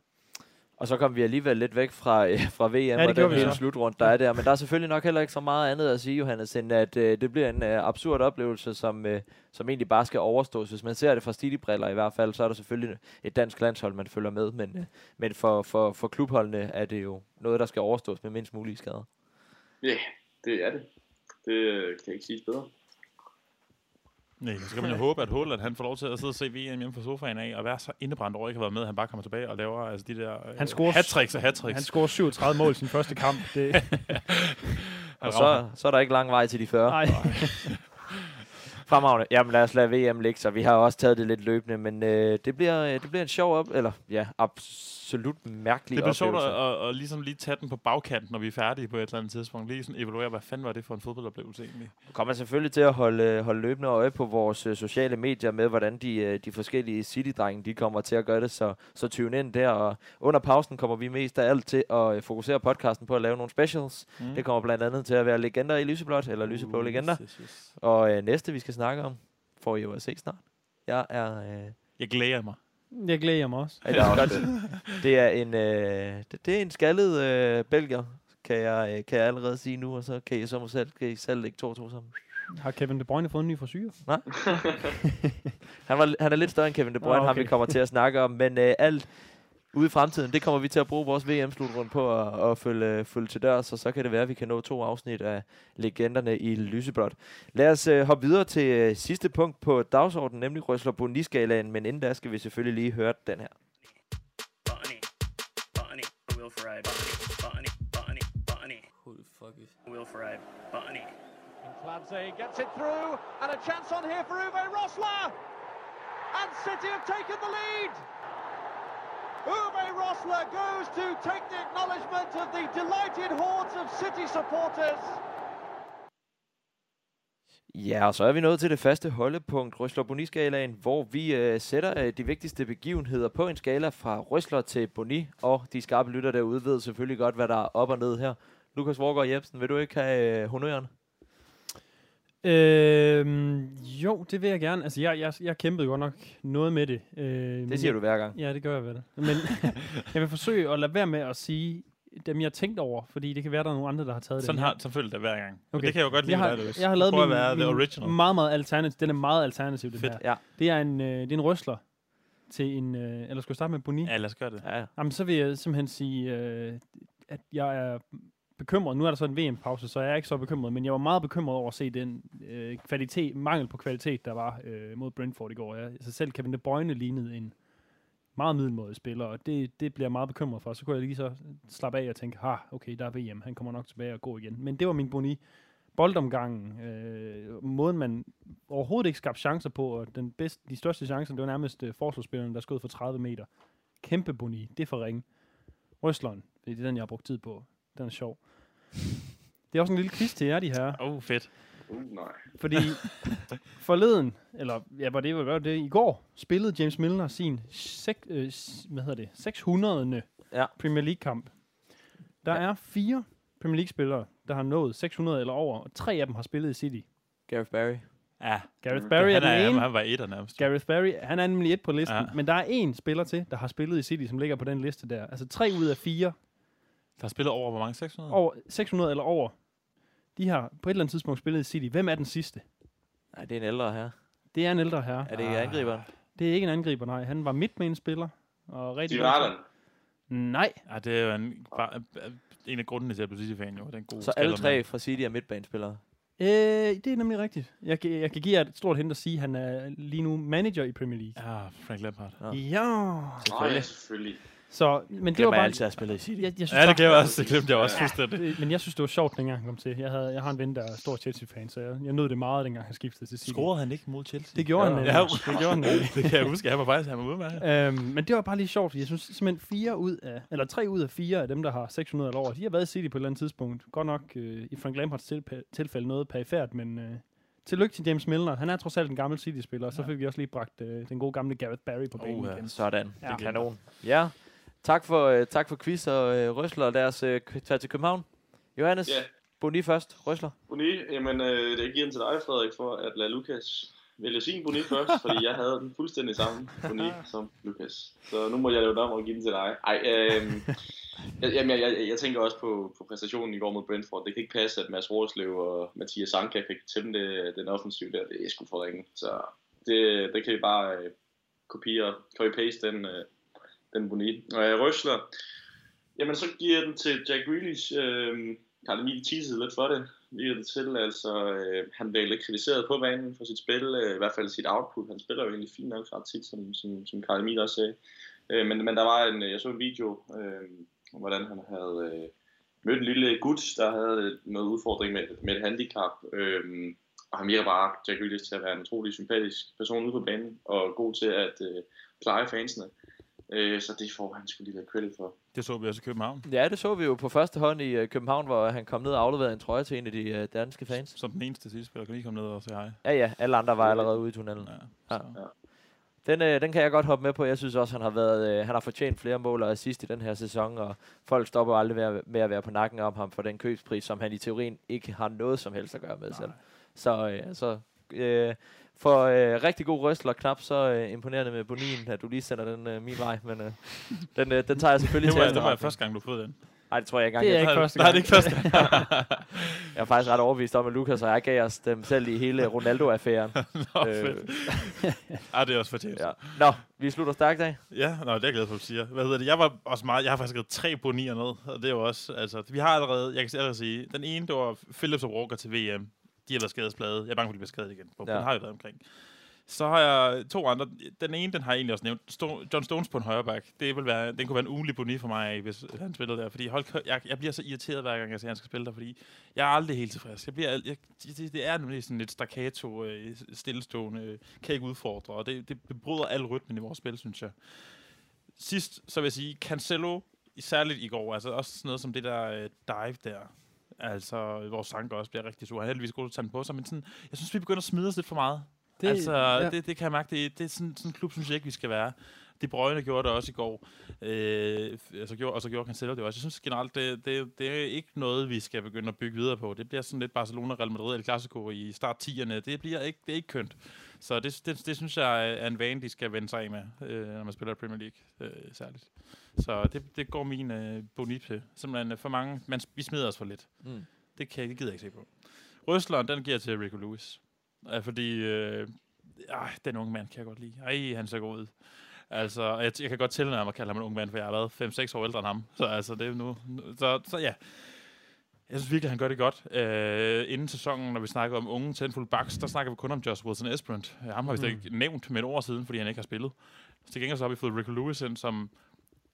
Og så kom vi alligevel lidt væk fra, øh, fra VM det og den hele slutrunde, der er der. Men der er selvfølgelig nok heller ikke så meget andet at sige, Johannes, end at øh, det bliver en øh, absurd oplevelse, som, øh, som egentlig bare skal overstås. Hvis man ser det fra Stili-briller i hvert fald, så er der selvfølgelig et dansk landshold, man følger med. Men, øh, men for, for, for klubholdene er det jo noget, der skal overstås med mindst mulige skader. Ja, det er det. Det øh, kan jeg ikke sige bedre. Nej, så kan man jo håbe, at Holland han får lov til at sidde og se VM hjemme på sofaen af, og være så indebrændt over, ikke har været med, at han bare kommer tilbage og laver altså, de der øh, Han scorer- hat-tricks og hat Han scorer 37 mål i sin første kamp. Det, Og så, så er der ikke lang vej til de 40. nej. Fremragende. Jamen lad os lade VM ligge, så vi har også taget det lidt løbende, men øh, det, bliver, øh, det bliver en sjov op, eller ja, absolut mærkelig Det bliver sjovt at, at, at, ligesom lige tage den på bagkanten, når vi er færdige på et eller andet tidspunkt. Lige sådan evaluere, hvad fanden var det for en fodboldoplevelse egentlig? Kommer selvfølgelig til at holde, øh, holde løbende øje på vores øh, sociale medier med, hvordan de, øh, de forskellige City-drenge de kommer til at gøre det, så, så tune ind der. Og under pausen kommer vi mest af alt til at øh, fokusere podcasten på at lave nogle specials. Mm. Det kommer blandt andet til at være legender i lyseblåt, eller lyseblå Uh, legender. Yes, yes. Og øh, næste, vi skal snakke om, får I jo at se snart. Jeg er... Øh, Jeg glæder mig. Jeg glæder mig også. Ja, det, er også, det er en øh, det, det er en skaldet øh, belgier, kan jeg, øh, kan jeg allerede sige nu, og så kan I så må selv, kan I selv lægge to og to sammen. Har Kevin De Bruyne fået en ny frisyr? Han, var, han er lidt større end Kevin De Bruyne, okay. okay. ham vi kommer til at snakke om, men øh, alt ude i fremtiden, det kommer vi til at bruge vores VM-slutrunde på at, at følge, følge til dørs, og så kan det være, at vi kan nå to afsnit af legenderne i lyseblåt. Lad os øh, hoppe videre til øh, sidste punkt på dagsordenen, nemlig Røsler Boniskalaen, men inden da skal vi selvfølgelig lige høre den her. Botany, Botany, Will Ferrari, Botany, Botany, Botany, Who the fuck is? Will Ferrari, Botany. Clancy gets it through, and a chance on here for Uwe Rosler. And City have taken the lead. Uwe Rosler goes to take the acknowledgement of the delighted hordes of City supporters. Ja, og så er vi nået til det faste holdepunkt, Røsler Boni-skalaen, hvor vi øh, sætter øh, de vigtigste begivenheder på en skala fra Røsler til Boni, og de skarpe lytter derude ved selvfølgelig godt, hvad der er op og ned her. Lukas Vorgård Jebsen, vil du ikke have øh, honøren? Øhm, jo, det vil jeg gerne. Altså, jeg, jeg, jeg kæmpede godt nok noget med det. Øh, Det siger du hver gang. Ja, det gør jeg vel. Men jeg vil forsøge at lade være med at sige dem, jeg har tænkt over, fordi det kan være, der er nogle andre, der har taget Sådan det. har selvfølgelig det hver gang. Okay. Det kan jeg jo godt lide, jeg har, Løs. jeg har lavet Prøv at min, være min the original. meget, meget alternativ. Den er meget alternativ, den Fedt. her. Ja, Det er en, øh, det er en røsler til en... Øh, eller skal vi starte med Boni? Ja, lad os gøre det. ja, ja. Jamen, så vil jeg simpelthen sige, øh, at jeg er bekymret. Nu er der så en VM-pause, så jeg er ikke så bekymret, men jeg var meget bekymret over at se den øh, kvalitet, mangel på kvalitet, der var øh, mod Brentford i går. Jeg, altså selv Kevin De Bruyne lignede en meget middelmådig spiller, og det, det bliver jeg meget bekymret for. Så kunne jeg lige så slappe af og tænke, ha, okay, der er VM, han kommer nok tilbage og gå igen. Men det var min boni. Boldomgangen, øh, måden man overhovedet ikke skabte chancer på, og den bedste, de største chancer, det var nærmest øh, forsvarsspilleren, der skød for 30 meter. Kæmpe boni, det er for ringe. Røsleren, det er den, jeg har brugt tid på. Den er sjov. Det er også en lille quiz til jer, de her. Åh, oh, fedt. Uh, nej. Fordi forleden, eller ja, var det, var det i går, spillede James Milner sin sek, øh, hvad hedder det, 600. Ja. Premier League-kamp. Der Ja. er fire Premier League-spillere, der har nået 600 eller over, og tre af dem har spillet i City. Gareth Barry. Ja, Gareth Barry er han, den er, ene. han var etter nærmest. Gareth Barry, han er nemlig et på listen, Ja. ja. men der er en spiller til, der har spillet i City, som ligger på den liste der. Altså tre ud af fire, Der har spillet over, hvor mange? 600? over 600 eller over, de har på et eller andet tidspunkt spillet i City. Hvem er den sidste? Nej, det er en ældre her. Det er en ældre herre. Er det ikke angriberen? Det er ikke en angriber, nej. Han var midtbanespiller. Og rigtig Harland. Nej, Ja, det er jo en, bare, en af grundene til, at jeg blev City-fan, jo. Den gode Så alle tre fra City er midtbanespillere. øh, det er nemlig rigtigt. Jeg, kan- jeg kan give jer et stort hint at sige, at han er lige nu manager i Premier League. Ja, Frank Lampard. Ja. Ja. Nej, ja, selvfølgelig. Så, men det var bare... jeg altid at have spillet i City. Jeg, jeg synes Ja, det glemte jeg også. Det glemte jeg også fuldstændig. Øh, Men jeg synes, det var sjovt, dengang han kom til. Jeg, havde, jeg har en ven, der er stor Chelsea-fan, så jeg, jeg nød det meget, dengang han skiftede til City. Scorede han ikke mod Chelsea? Det gjorde Ja. han. Ja, Ja. Det gjorde han. det kan jeg huske. Han var faktisk han var ude med. Øhm, men det var bare lige sjovt, fordi jeg synes simpelthen fire ud af, eller tre ud af fire af dem, der har 600 eller over, de har været i City på et eller andet tidspunkt. Godt nok øh, i Frank Lampards tilpa- tilfælde noget perifært, men øh, tillykke til James Milner. Han er trods alt en gammel City-spiller, og så Ja. fik vi også lige bragt øh, den gode gamle Gareth Barry på banen Oh, ja. igen. Sådan. Ja. Det er kanon. Ja. Tak for, øh, tak for quiz og øh, Røsler. Lad os øh, tage til København. Johannes, Ja. Boni først. Røsler. Boni, jamen øh, det giver den til dig, Frederik, for at lade Lukas vælge sin Boni først, fordi jeg havde den fuldstændig samme Boni som Lukas. Så nu må jeg lave den om og give den til dig. Ej, øh, jeg, jamen, jeg, jeg, jeg, tænker også på, på præstationen i går mod Brentford. Det kan ikke passe, at Mads Rorslev og Mathias Sanka fik tæmme det, den offensiv der. Det er sgu for ringe. Så det, det kan vi bare øh, kopiere, copy-paste den, øh, den Boni. Og jeg røsler, jamen så giver jeg den til Jack Grealish. Øh, Karl Emil teasede lidt for det, lige det til. Altså, øh, han blev lidt kritiseret på banen for sit spil, øh, i hvert fald sit output. Han spiller jo egentlig fint nok ret tit, som, som, som Karl Emil også sagde. Øh, men, men der var en, øh, jeg så en video, øh, om hvordan han havde øh, mødt en lille gut, der havde øh, noget udfordring med, med et handicap. Øh, og han virker bare, Jack Grealish, til at være en utrolig sympatisk person ude på banen, og god til at øh, pleje fansene. Øh, så det får han skulle lige have credit for. Det så vi også i København. Ja, det så vi jo på første hånd i øh, København, hvor han kom ned og afleverede en trøje til en af de øh, danske fans. Som den eneste sidespiller kan lige komme ned og sige hej. Ja, ja. Alle andre var allerede ude i tunnelen. Ja, Ja. så. Den, øh, den kan jeg godt hoppe med på. Jeg synes også, han har været, øh, han har fortjent flere mål og assist i den her sæson, og folk stopper aldrig med at, med at være på nakken om ham for den købspris, som han i teorien ikke har noget som helst at gøre med selv. Så øh, så øh, for øh, rigtig god røstler knap så øh, imponerende med Bonin, at du lige sender den øh, min vej, men øh, den, øh, den tager jeg selvfølgelig Det til var, det var efterretning. første gang, du fået den. Nej, det tror jeg ikke engang. Det er jeg, ikke Nej, første Nej, gang. det er ikke første gang. jeg er faktisk ret overbevist om, at Lukas og jeg gav os dem selv i hele Ronaldo-affæren. Nå, Øh, fedt. Ah, det er også fortjent. ja. Nå, vi slutter stærkt af. Ja, nå, det er jeg glad for, at du siger. Hvad hedder det? Jeg var også meget, jeg har faktisk skrevet tre bonier ned, og det er jo også, altså, vi har allerede, jeg kan allerede sige, den ene, det var Phillips og Walker til VM. De har været skadesplade. Jeg er bange for, at de bliver skadet igen. På, Ja. har jo været omkring. Så har jeg to andre. Den ene, den har jeg egentlig også nævnt. Sto- John Stones på en højre back. Det vil være, den kunne være en ugenlig boni for mig, hvis han spillede der. Fordi hold, jeg, jeg, bliver så irriteret, hver gang jeg ser, at han skal spille der, fordi jeg er aldrig helt tilfreds. Jeg bliver, jeg, det, det, er nemlig sådan lidt staccato, øh, stillestående, øh, kan ikke udfordre, og det, det bryder al rytmen i vores spil, synes jeg. Sidst, så vil jeg sige, Cancelo, særligt i går, altså også sådan noget som det der øh, dive der, altså vores sanker også bliver rigtig sur. Han er heldigvis god til at tage den på sig, men sådan, jeg synes, vi begynder at smide os lidt for meget. Det- altså, ja. det, det kan jeg mærke, det, det er sådan, sådan en klub, synes jeg ikke, vi skal være. De Brøgne gjorde det også i går, øh, altså gjorde, og så gjorde Cancelo det også. Jeg synes generelt, det, det, det er ikke noget, vi skal begynde at bygge videre på. Det bliver sådan lidt Barcelona, Real Madrid eller Clasico i start 10'erne. Det, bliver ikke, det er ikke kønt. Så det, det, det synes jeg er en vane, de skal vende sig af med, øh, når man spiller i Premier League øh, særligt. Så det, det går min øh, boni til. Simpelthen øh, for mange, man, vi smider os for lidt. Mm. Det, kan, det gider jeg ikke se på. Røsleren, den giver jeg til Rico Lewis. Øh, fordi, øh, ej, den unge mand kan jeg godt lide. Ej, han ser god ud. Altså, jeg, jeg kan godt tilnærme at kalde ham en ung mand, for jeg har været 5-6 år ældre end ham. Så altså, det er nu... Så, så ja. Jeg synes virkelig, han gør det godt. Øh, inden sæsonen, når vi snakker om unge tændfulde backs, der snakker vi kun om Josh Wilson Esperant. Ja, ham har vi slet ikke nævnt med et år siden, fordi han ikke har spillet. Til gengæld så har vi fået Rick Lewis ind, som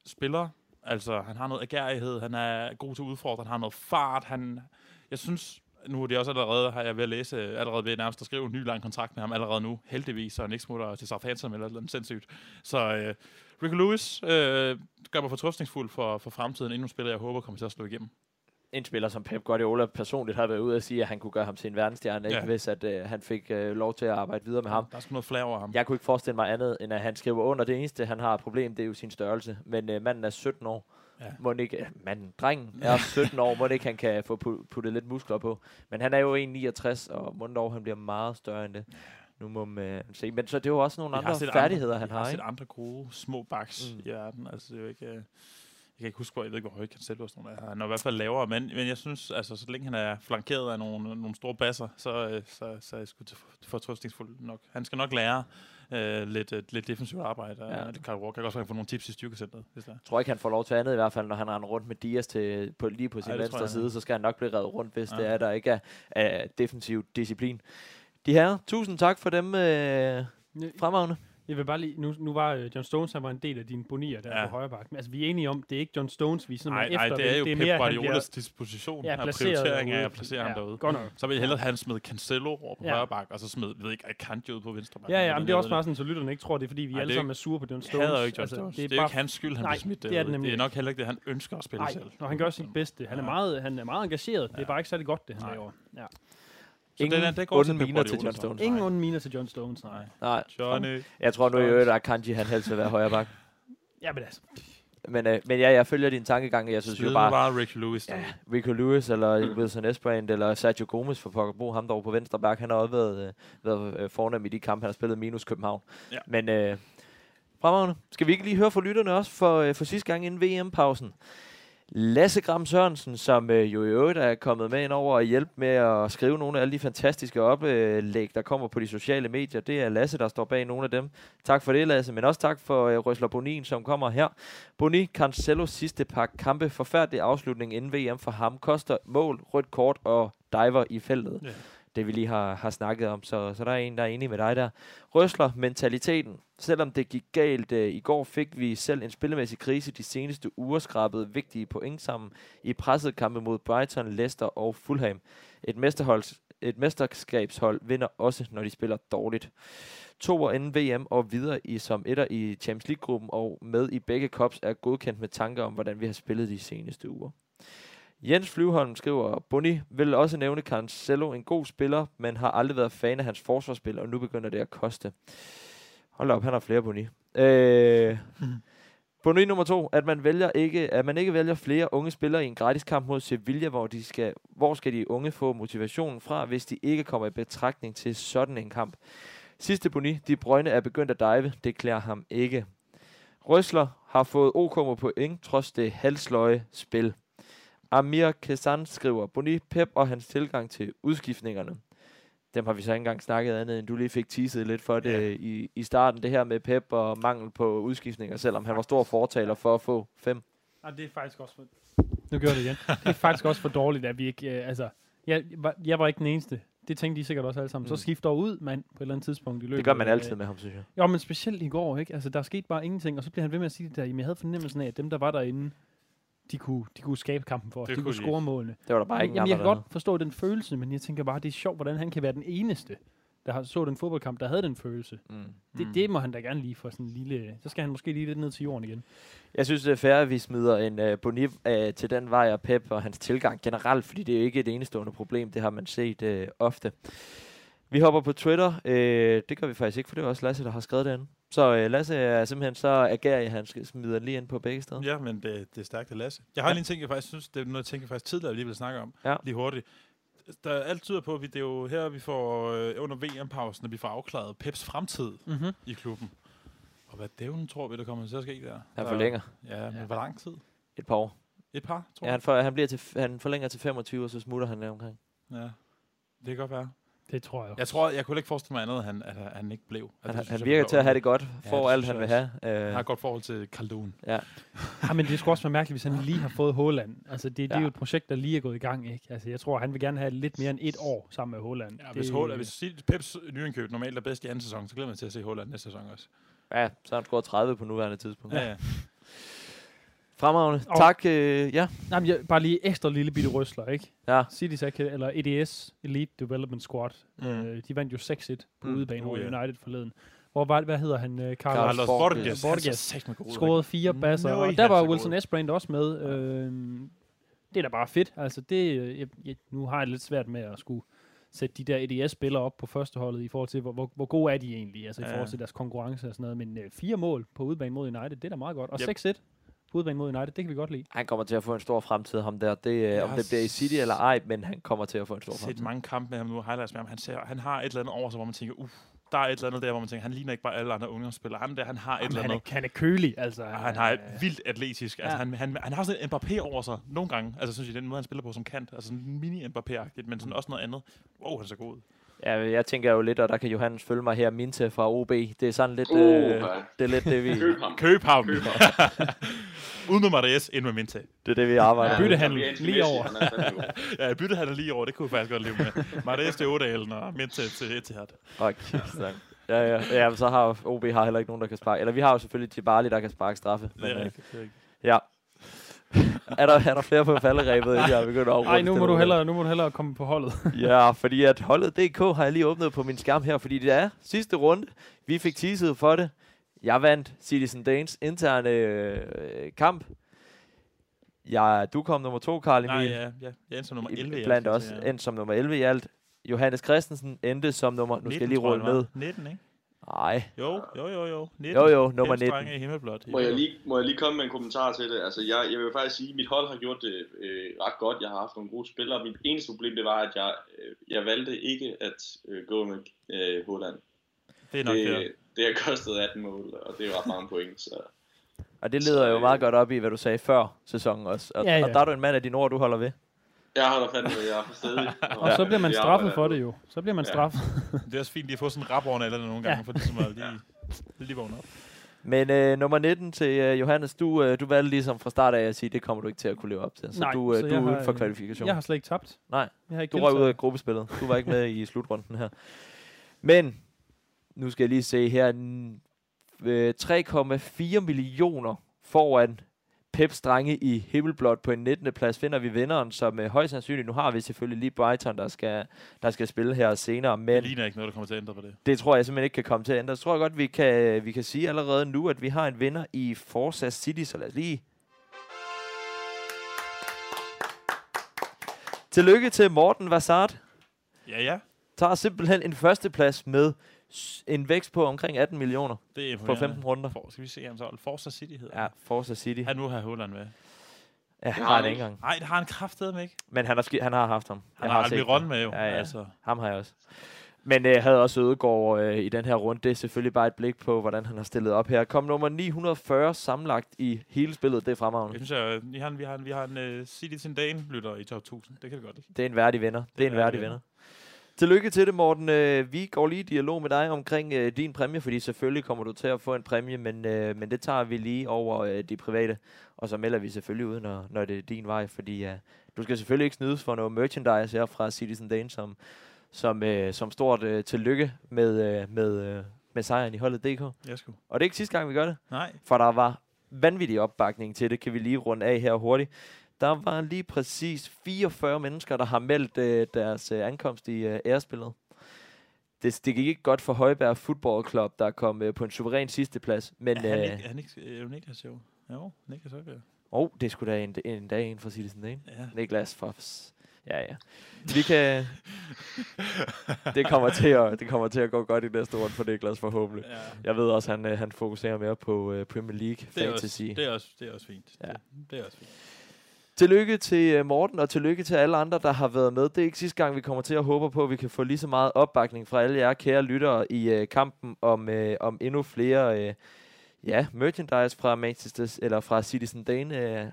spiller. Altså, han har noget agerighed, han er god til at udfordre, han har noget fart. Han, jeg synes, nu er det også allerede, har jeg ved at læse, allerede ved nærmest at skrive en ny lang kontrakt med ham allerede nu, heldigvis, så han ikke smutter til Southampton eller noget sindssygt. Så øh, Rick Lewis øh, gør mig fortrøstningsfuld for, for fremtiden. Endnu spiller, jeg håber kommer til at slå igennem. En spiller som Pep Guardiola personligt har været ude at sige, at han kunne gøre ham til en verdensstjerne, Ja. ikke, hvis at, øh, han fik øh, lov til at arbejde videre med ham. Der er sgu noget flere over ham. Jeg kunne ikke forestille mig andet, end at han skriver under. Det eneste, han har problem, det er jo sin størrelse. Men øh, manden er 17 år. Ja. Må ikke, øh, manden, drengen er 17 år, må det ikke, han kan få pu- puttet lidt muskler på. Men han er jo 1,69, og dog, han bliver meget større end det. Nu må man øh, se. Men så det er jo også nogle andre færdigheder, andre, han har, har set ikke? andre gode små backs Mm. i verden. Altså, det er jo ikke... øh, Jeg kan ikke huske, hvor, jeg ved ikke, hvor høj Cancelo og sådan noget er. Han er i hvert fald lavere, men, men jeg synes, altså, så længe han er flankeret af nogle, nogle store basser, så, øh, så, så er jeg sgu fortrøstningsfuld nok. Han skal nok lære øh, lidt, øh, lidt defensivt arbejde. Ja. Og det kan Walker kan også få nogle tips i styrkecentret, hvis der. Jeg tror ikke, han får lov til andet i hvert fald, når han render rundt med Dias til, på, lige på sin Ej, venstre jeg, side, så skal han nok blive reddet rundt, hvis Ja. det er, der ikke er, er defensiv disciplin. De her, tusind tak for dem øh, fremragende. Jeg vil bare lige, nu, nu var uh, John Stones, han var en del af dine bonier der Ja. på højre bak. Men altså, vi er enige om, det er ikke John Stones, vi sådan Nej, efter. nej, det er jo det er Pep Guardiolas disposition Ja, og prioritering af at placere Ja, ham derude. godt nok. Så vil jeg hellere have, han smed Cancelo over på Ja. højre bak, og så smed, jeg ved ikke, Akanji ud på venstre bak. Ja, ja, men det er også bare sådan, så lytterne ikke tror, det er fordi, vi Nej, alle sammen er sure på John Jeg Stones. hader jo ikke John Altså, Stones. det er, Det er jo ikke hans skyld, han Nej, smidt det er det er nok heller ikke det, han ønsker at spille Nej, selv. når han gør sit bedste. Han er meget, han er meget engageret. Det er bare ikke særlig godt, det han laver. Ja. Ingen den er- det går til onde miner til John. Stones. Ingen onde miner til John Stones, nej. Nej, Johnny. jeg tror nu i øvrigt, at Kanji han helst vil være højre bak. Ja, men altså, Men, øh, men ja, jeg følger din tankegang. Jeg synes Smid jo bare, bare Rick Lewis ja. Rico Lewis eller Wilson Esperant eller Sergio Gomez for pokker Bo, ham derovre på venstre bak, han har også været, øh, været øh, fornem i de kampe, han har spillet minus København. Ja. Men øh, fremragende. Skal vi ikke lige høre fra lytterne også for, øh, for sidste gang inden VM-pausen? Lasse Gram Sørensen, som øh, jo i øvrigt er kommet med ind over og hjælpe med at skrive nogle af alle de fantastiske oplæg, der kommer på de sociale medier. Det er Lasse, der står bag nogle af dem. Tak for det, Lasse, men også tak for øh, Røsler Bonin, som kommer her. Boni, Cancelos sidste par kampe, forfærdelig afslutning inden VM for ham, koster mål, rødt kort og diver i feltet. Ja. Det vi lige har, har snakket om, så, så der er en, der er enig med dig der. Røsler mentaliteten. Selvom det gik galt øh, i går, fik vi selv en spillemæssig krise de seneste uger skrabet vigtige point sammen i presset kampe mod Brighton, Leicester og Fulham. Et, mesterhold, et mesterskabshold vinder også, når de spiller dårligt. To år inden VM og videre i som etter i Champions League-gruppen og med i begge cups er godkendt med tanker om, hvordan vi har spillet de seneste uger. Jens Flyvholm skriver, Boni vil også nævne Cancelo, en god spiller, men har aldrig været fan af hans forsvarsspil, og nu begynder det at koste. Hold op, han har flere Boni. Øh, Boni nummer to, at man, vælger ikke, at man ikke vælger flere unge spillere i en gratis kamp mod Sevilla, hvor, de skal, hvor skal de unge få motivationen fra, hvis de ikke kommer i betragtning til sådan en kamp. Sidste Boni, de brøgne er begyndt at dive, det klæder ham ikke. Røsler har fået OK med point, trods det halsløje spil. Amir Kesan skriver, Boni Pep og hans tilgang til udskiftningerne. Dem har vi så ikke engang snakket andet, end du lige fik teaset lidt for det Ja. yeah. i, i starten. Det her med Pep og mangel på udskiftninger, selvom han var stor fortaler for at få fem. ah, det er faktisk også for... Nu gør det igen. Det er faktisk også for dårligt, at vi ikke... Øh, altså, jeg, var, jeg var ikke den eneste. Det tænkte de sikkert også alle sammen. Mm. Så skifter ud, mand, på et eller andet tidspunkt i løbet. Det gør man altid med ham, synes jeg. Jo, men specielt i går, ikke? Altså, der skete bare ingenting, og så bliver han ved med at sige det der. Jamen, jeg havde fornemmelsen af, at dem, der var derinde, de kunne, de kunne skabe kampen for os. Det De kunne kunne score målene. Det var der bare ikke Jamen, jeg kan godt forstå den følelse, men jeg tænker bare, det er sjovt, hvordan han kan være den eneste, der har så den fodboldkamp, der havde den følelse. Mm. Det, Mm. det må han da gerne lige få sådan en lille... Så skal han måske lige lidt ned til jorden igen. Jeg synes, det er fair, at vi smider en uh, Boni uh, til den vej og Pep og hans tilgang generelt, fordi det er jo ikke et enestående problem. Det har man set uh, ofte. Vi hopper på Twitter. Uh, det gør vi faktisk ikke, for det er også Lasse, der har skrevet det Så uh, Lasse er simpelthen så agerig, at han skal smide den lige ind på begge steder. Ja, men det, det er stærkt at Lasse. Jeg har Ja. lige en ting, jeg faktisk synes, det er noget, jeg tænker faktisk tidligere, lige vil snakke om. Ja. Lige hurtigt. Der er alt tyder på, at vi, det er jo her, vi får øh, under VM-pausen, at vi får afklaret Peps fremtid Mm-hmm. i klubben. Og hvad dævnen tror vi, der kommer til at ske der? Han forlænger Ja, men Ja. hvor lang tid? et par år. Et par, tror Ja, jeg. han, for, han, bliver til, han forlænger til 25, og så smutter han der omkring. Ja, det kan godt være. Det tror jeg Jeg tror, jeg kunne ikke forestille mig andet, at han, at han ikke blev. Han, Altså, han, det synes han jeg virker var til at have det godt, Ja, får det alt, han vil jeg have. Han Øh, har et godt forhold til Kaldun. ja. Ja, men det skulle også være mærkeligt, hvis han lige har fået Håland. Altså, det, det er Ja. jo et projekt, der lige er gået i gang, ikke? Altså, jeg tror, han vil gerne have lidt mere end et år sammen med Håland. Ja, hvis, Håland, hvis Peps nyindkøb normalt er bedst i anden sæson, så glæder man til at se Håland næste sæson også. ja, så har han scoret 30 på nuværende tidspunkt. Ja, ja. Fremragende. Og- Tak. Øh, ja. Nej, men jeg, bare lige ekstra lille bitte røsler, ikke? Ja. City's Academy, eller EDS, Elite Development Squad, Mm. mm. øh, de vandt jo 6-1 på Mm. mm. udebane over Oh, ja. United forleden. Hvor var, hvad hedder han? Øh, Carlos, Carlos Borges. Borges. Scorede fire basser, Nøj, og han der er var. Wilson Esbrand også med. Øh, det er da bare fedt. Altså, det, øh, jeg, jeg, nu har jeg lidt svært med at skulle sætte de der EDS-spillere op på førsteholdet i forhold til, hvor, hvor, hvor gode er de egentlig, altså i Ja. forhold til deres konkurrence og sådan noget. Men øh, fire mål på udebane mod United, det er da meget godt. Og Yep. 6-1 på udebane mod United, det kan vi godt lide. Han kommer til at få en stor fremtid, ham der. Det, øh, om det bliver i City eller ej, men han kommer til at få en stor Jeg har set fremtid. mange kampe med ham nu, highlights med ham. Han, ser, han har et eller andet over sig, hvor man tænker, uff, der er et eller andet der, hvor man tænker, han ligner ikke bare alle andre ungdomsspillere. Han der, han har et Jamen, eller han, andet. er, han er kølig, altså. Og han har et vildt atletisk. Altså, Ja. han, han, han har sådan en Mbappé over sig nogle gange. Altså, synes jeg, den måde, han spiller på som kant. Altså, sådan mini Mbappé-agtigt, men sådan også noget andet. Wow, han er så god. Ja, jeg tænker jo lidt, og der kan Johannes følge mig her, Minte fra OB. Det er sådan lidt, Uh, øh, det er lidt det, vi, Køb ham. Køb ham. Køb ham. Uden med Marias, ind med Minte. det er det, vi arbejder med. byttehandel italienske lige over. er. Ja, bytte han lige over, det kunne jeg faktisk godt leve med. Marias til Odalen og Minte til Etihad. Kæft, mand. Ja, ja, ja, men så har OB har heller ikke nogen, der kan sparke. Eller vi har jo selvfølgelig Tibali, der kan sparke straffe. Det Men, er øh, rigtigt. det er rigtigt. ja. er, der, er der flere på falderæbet, inden jeg begynder at Nej, nu må, du hellere, nu må du hellere komme på holdet. Ja, fordi at holdet DK har jeg lige åbnet på min skærm her, fordi det er sidste runde. Vi fik teaset for det. Jeg vandt Citizen Danes interne øh, kamp. Ja, du kom nummer to, Karl Nej, Emil. ja, ja. Jeg endte som nummer I- 11 i Blandt alt, os så ja. endte som nummer 11 i alt. Johannes Christensen endte som nummer... Nu skal jeg lige rulle ned. 19, ikke? Nej. Jo, jo, jo, jo. 19. Jo, jo, nummer Fem 19. strenge i himmelblåt. Må jeg, lige, må jeg lige komme med en kommentar til det? Altså, jeg, jeg vil faktisk sige, at mit hold har gjort det øh, ret godt. Jeg har haft nogle gode spillere. Mit eneste problem, det var, at jeg, øh, jeg valgte ikke at øh, gå med øh, Holland. Det er nok det. Det, det har kostet 18 mål, og det er jo ret mange point. Så. Og det leder Så, jo øh, meget godt op i, hvad du sagde før sæsonen også. Og, Ja, ja. og der er du en mand af dine ord, du holder ved. Jeg holder fandme, jeg er for stedig. Og så bliver man det straffet for det jo. Så bliver man Ja. straffet. Det er også fint at få sådan en rap over eller nogle gange, Ja. for ligesom at lige, lige vågne op. Men øh, nummer 19 til øh, Johannes, du, øh, du valgte ligesom fra start af at sige, det kommer du ikke til at kunne leve op til. Så Nej, du, øh, så du jeg er har, uden for øh, kvalifikation. Jeg har slet ikke tabt. Nej, Jeg har ikke du røg ud af gruppespillet. Du var ikke med i slutrunden her. Men, nu skal jeg lige se her. n- øh, 3,4 millioner foran Peps drenge i himmelblåt på en 19. plads finder vi vinderen, som øh, højst sandsynligt, nu har vi selvfølgelig lige Brighton, der skal, der skal spille her senere, Det men ligner ikke noget, der kommer til at ændre på det. det tror jeg simpelthen ikke kan komme til at ændre. Så tror jeg godt, vi kan, vi kan sige allerede nu, at vi har en vinder i Forza City, så lad os lige... Tillykke til Morten Vassart. Ja, ja. Tager simpelthen en førsteplads med en vækst på omkring 18 millioner Det er på imponerende. 15 runder. For, skal vi se ham så? Forza City hedder Ja, Forza City. Han nu har Holland med. Ja, han har har det ikke. engang. Nej, det har han kraftedeme ikke. Men han har, han har haft ham. Han Jeg har set Almiron det. med jo. Ja, ja. Altså, Ham har jeg også. Men øh, havde også Ødegaard øh, i den her runde. Det er selvfølgelig bare et blik på, hvordan han har stillet op her. Kom nummer 940 sammenlagt i hele spillet. Det er jeg fremragende. synes, at vi har en, vi har en, vi har en uh, Citizen Dane lytter i top 1000. Det kan vi godt lide. Det er en værdig vinder. Det er en værdig vinder. Tillykke til det, Morten. Øh, vi går lige i dialog med dig omkring øh, din præmie, fordi selvfølgelig kommer du til at få en præmie, men, øh, men det tager vi lige over de private, og så melder vi selvfølgelig ud, når, når det er din vej, fordi øh, du skal selvfølgelig ikke snydes for noget merchandise her fra Citizen Dane, som, som, som stort tillykke med, med, med sejren i holdet DK. Jeg skulle. Og det er ikke sidste gang, vi gør det, Nej. for der var vanvittig opbakning til det, kan vi lige runde af her hurtigt. Der var lige præcis 44 mennesker, der har meldt øh, deres øh, ankomst i øh, ærespillet. Det, det gik ikke godt for Højberg Football Club, der kom øh, på en suveræn sidsteplads. Men Er han øh, ikke, er han ikke, jo Niklas jo? Jo, Niklas Højbjerg. oh, det skulle da en, en dag en for Citizen Dane. Ja. Niklas fra... Ja, ja. Vi kan... det, kommer til at, det kommer til at gå godt i næste runde for Niklas forhåbentlig. ja. Jeg ved også, at han, øh, han fokuserer mere på øh, Premier League Det er, Fantasy. også, det, er også, det er også fint. Ja. Det, det er også fint. Tillykke til øh, Morten, og tillykke til alle andre, der har været med. Det er ikke sidste gang, vi kommer til at håbe på, at vi kan få lige så meget opbakning fra alle jer kære lyttere i øh, kampen om, øh, om endnu flere øh, ja, merchandise fra Manchester eller fra Citizen Dane øh,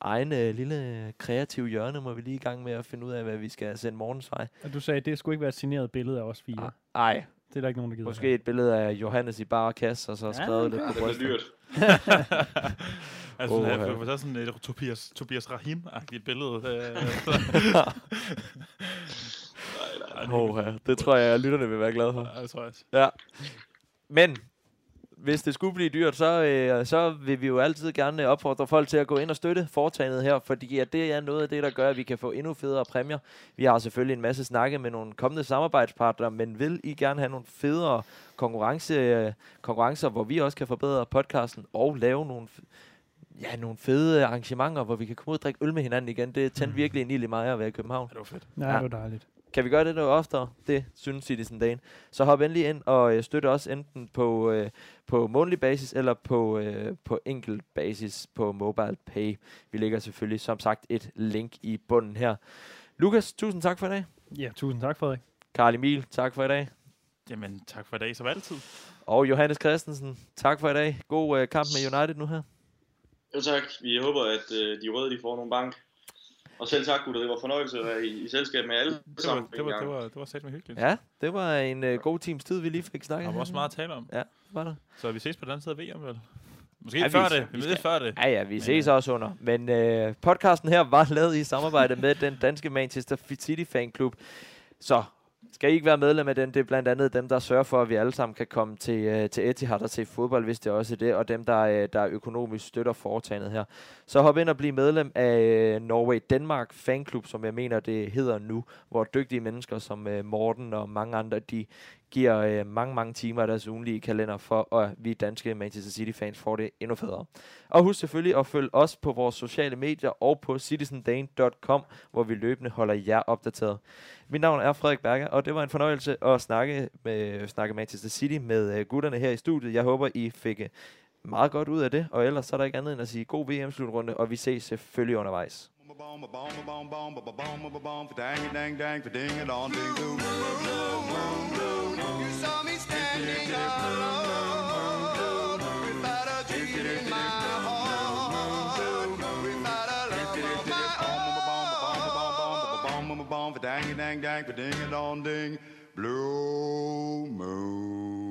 egen øh, lille kreative hjørne, må vi lige i gang med at finde ud af, hvad vi skal sende morgens vej. Og du sagde, at det skulle ikke være et signeret billede af os fire. Ej, Det er der ikke nogen, der gider. måske et billede af Johannes i bare kasse, og så Ja, skrevet okay. lidt på Det bliver brystet. dyrt. Altså, oh, for så sådan et Tobias, Tobias Rahim-agtigt billede. Øh, Nej, nej. Oh, ja. Det tror jeg, at lytterne vil være glade for. Ja, det tror jeg også. Ja. Men hvis det skulle blive dyrt, så, øh, så vil vi jo altid gerne opfordre folk til at gå ind og støtte foretagendet her, fordi at det er noget af det, der gør, at vi kan få endnu federe præmier. Vi har selvfølgelig en masse snakke med nogle kommende samarbejdspartnere, men vil I gerne have nogle federe konkurrence, øh, konkurrencer, hvor vi også kan forbedre podcasten og lave nogle, f- ja, nogle fede arrangementer, hvor vi kan komme ud og drikke øl med hinanden igen. Det tændte virkelig en ild i mig at være i København. Ja, det var fedt. Ja, Ja. det var dejligt. Kan vi gøre det noget oftere? Det synes Citizen Dane. Så hop endelig ind og øh, støtte os enten på, øh, på månedlig basis eller på, øh, på enkelt basis på Mobile Pay. Vi lægger selvfølgelig som sagt et link i bunden her. Lukas, tusind tak for i dag. Ja, tusind tak, Frederik. Karl Emil, tak for i dag. Jamen, tak for i dag, som altid. Og Johannes Christensen, tak for i dag. God øh, kamp med United nu her. Jo tak. Vi håber, at øh, de røde de får nogle bank. Og selv tak, gutter. Det var fornøjelse at være i, i selskab med alle Det var, sammen. det var, det var, det var sat med hyggeligt. Ja, det var en øh, god times tid, vi lige fik Der snakket. var også meget at tale om. Ja, var der. Så vi ses på den anden side af VM, vel? Måske Ja, ja, vi- før det. vi Vi skal- før det. Ja, ja, vi ses også under. Men øh, podcasten her var lavet i samarbejde med den danske Manchester City Fanklub. Så skal I ikke være medlem af den, det er blandt andet dem, der sørger for, at vi alle sammen kan komme til, øh, til Etihad og se fodbold, hvis det også er det, og dem, der, øh, der økonomisk støtter foretagendet her. Så hop ind og bliv medlem af øh, Norway Denmark Fanklub, som jeg mener, det hedder nu, hvor dygtige mennesker som øh, Morten og mange andre, de giver øh, mange, mange timer af deres ugenlige kalender for, at vi danske Manchester City-fans får det endnu federe. Og husk selvfølgelig at følge os på vores sociale medier og på citizendane.com, hvor vi løbende holder jer opdateret. Mit navn er Frederik Berger, og det var en fornøjelse at snakke, med, snakke Manchester City med gutterne her i studiet. Jeg håber, I fik meget godt ud af det, og ellers så er der ikke andet end at sige god VM-slutrunde, og vi ses selvfølgelig undervejs. You saw me standing alone on, for dang dang dang, for ding a dong ding, blue moon.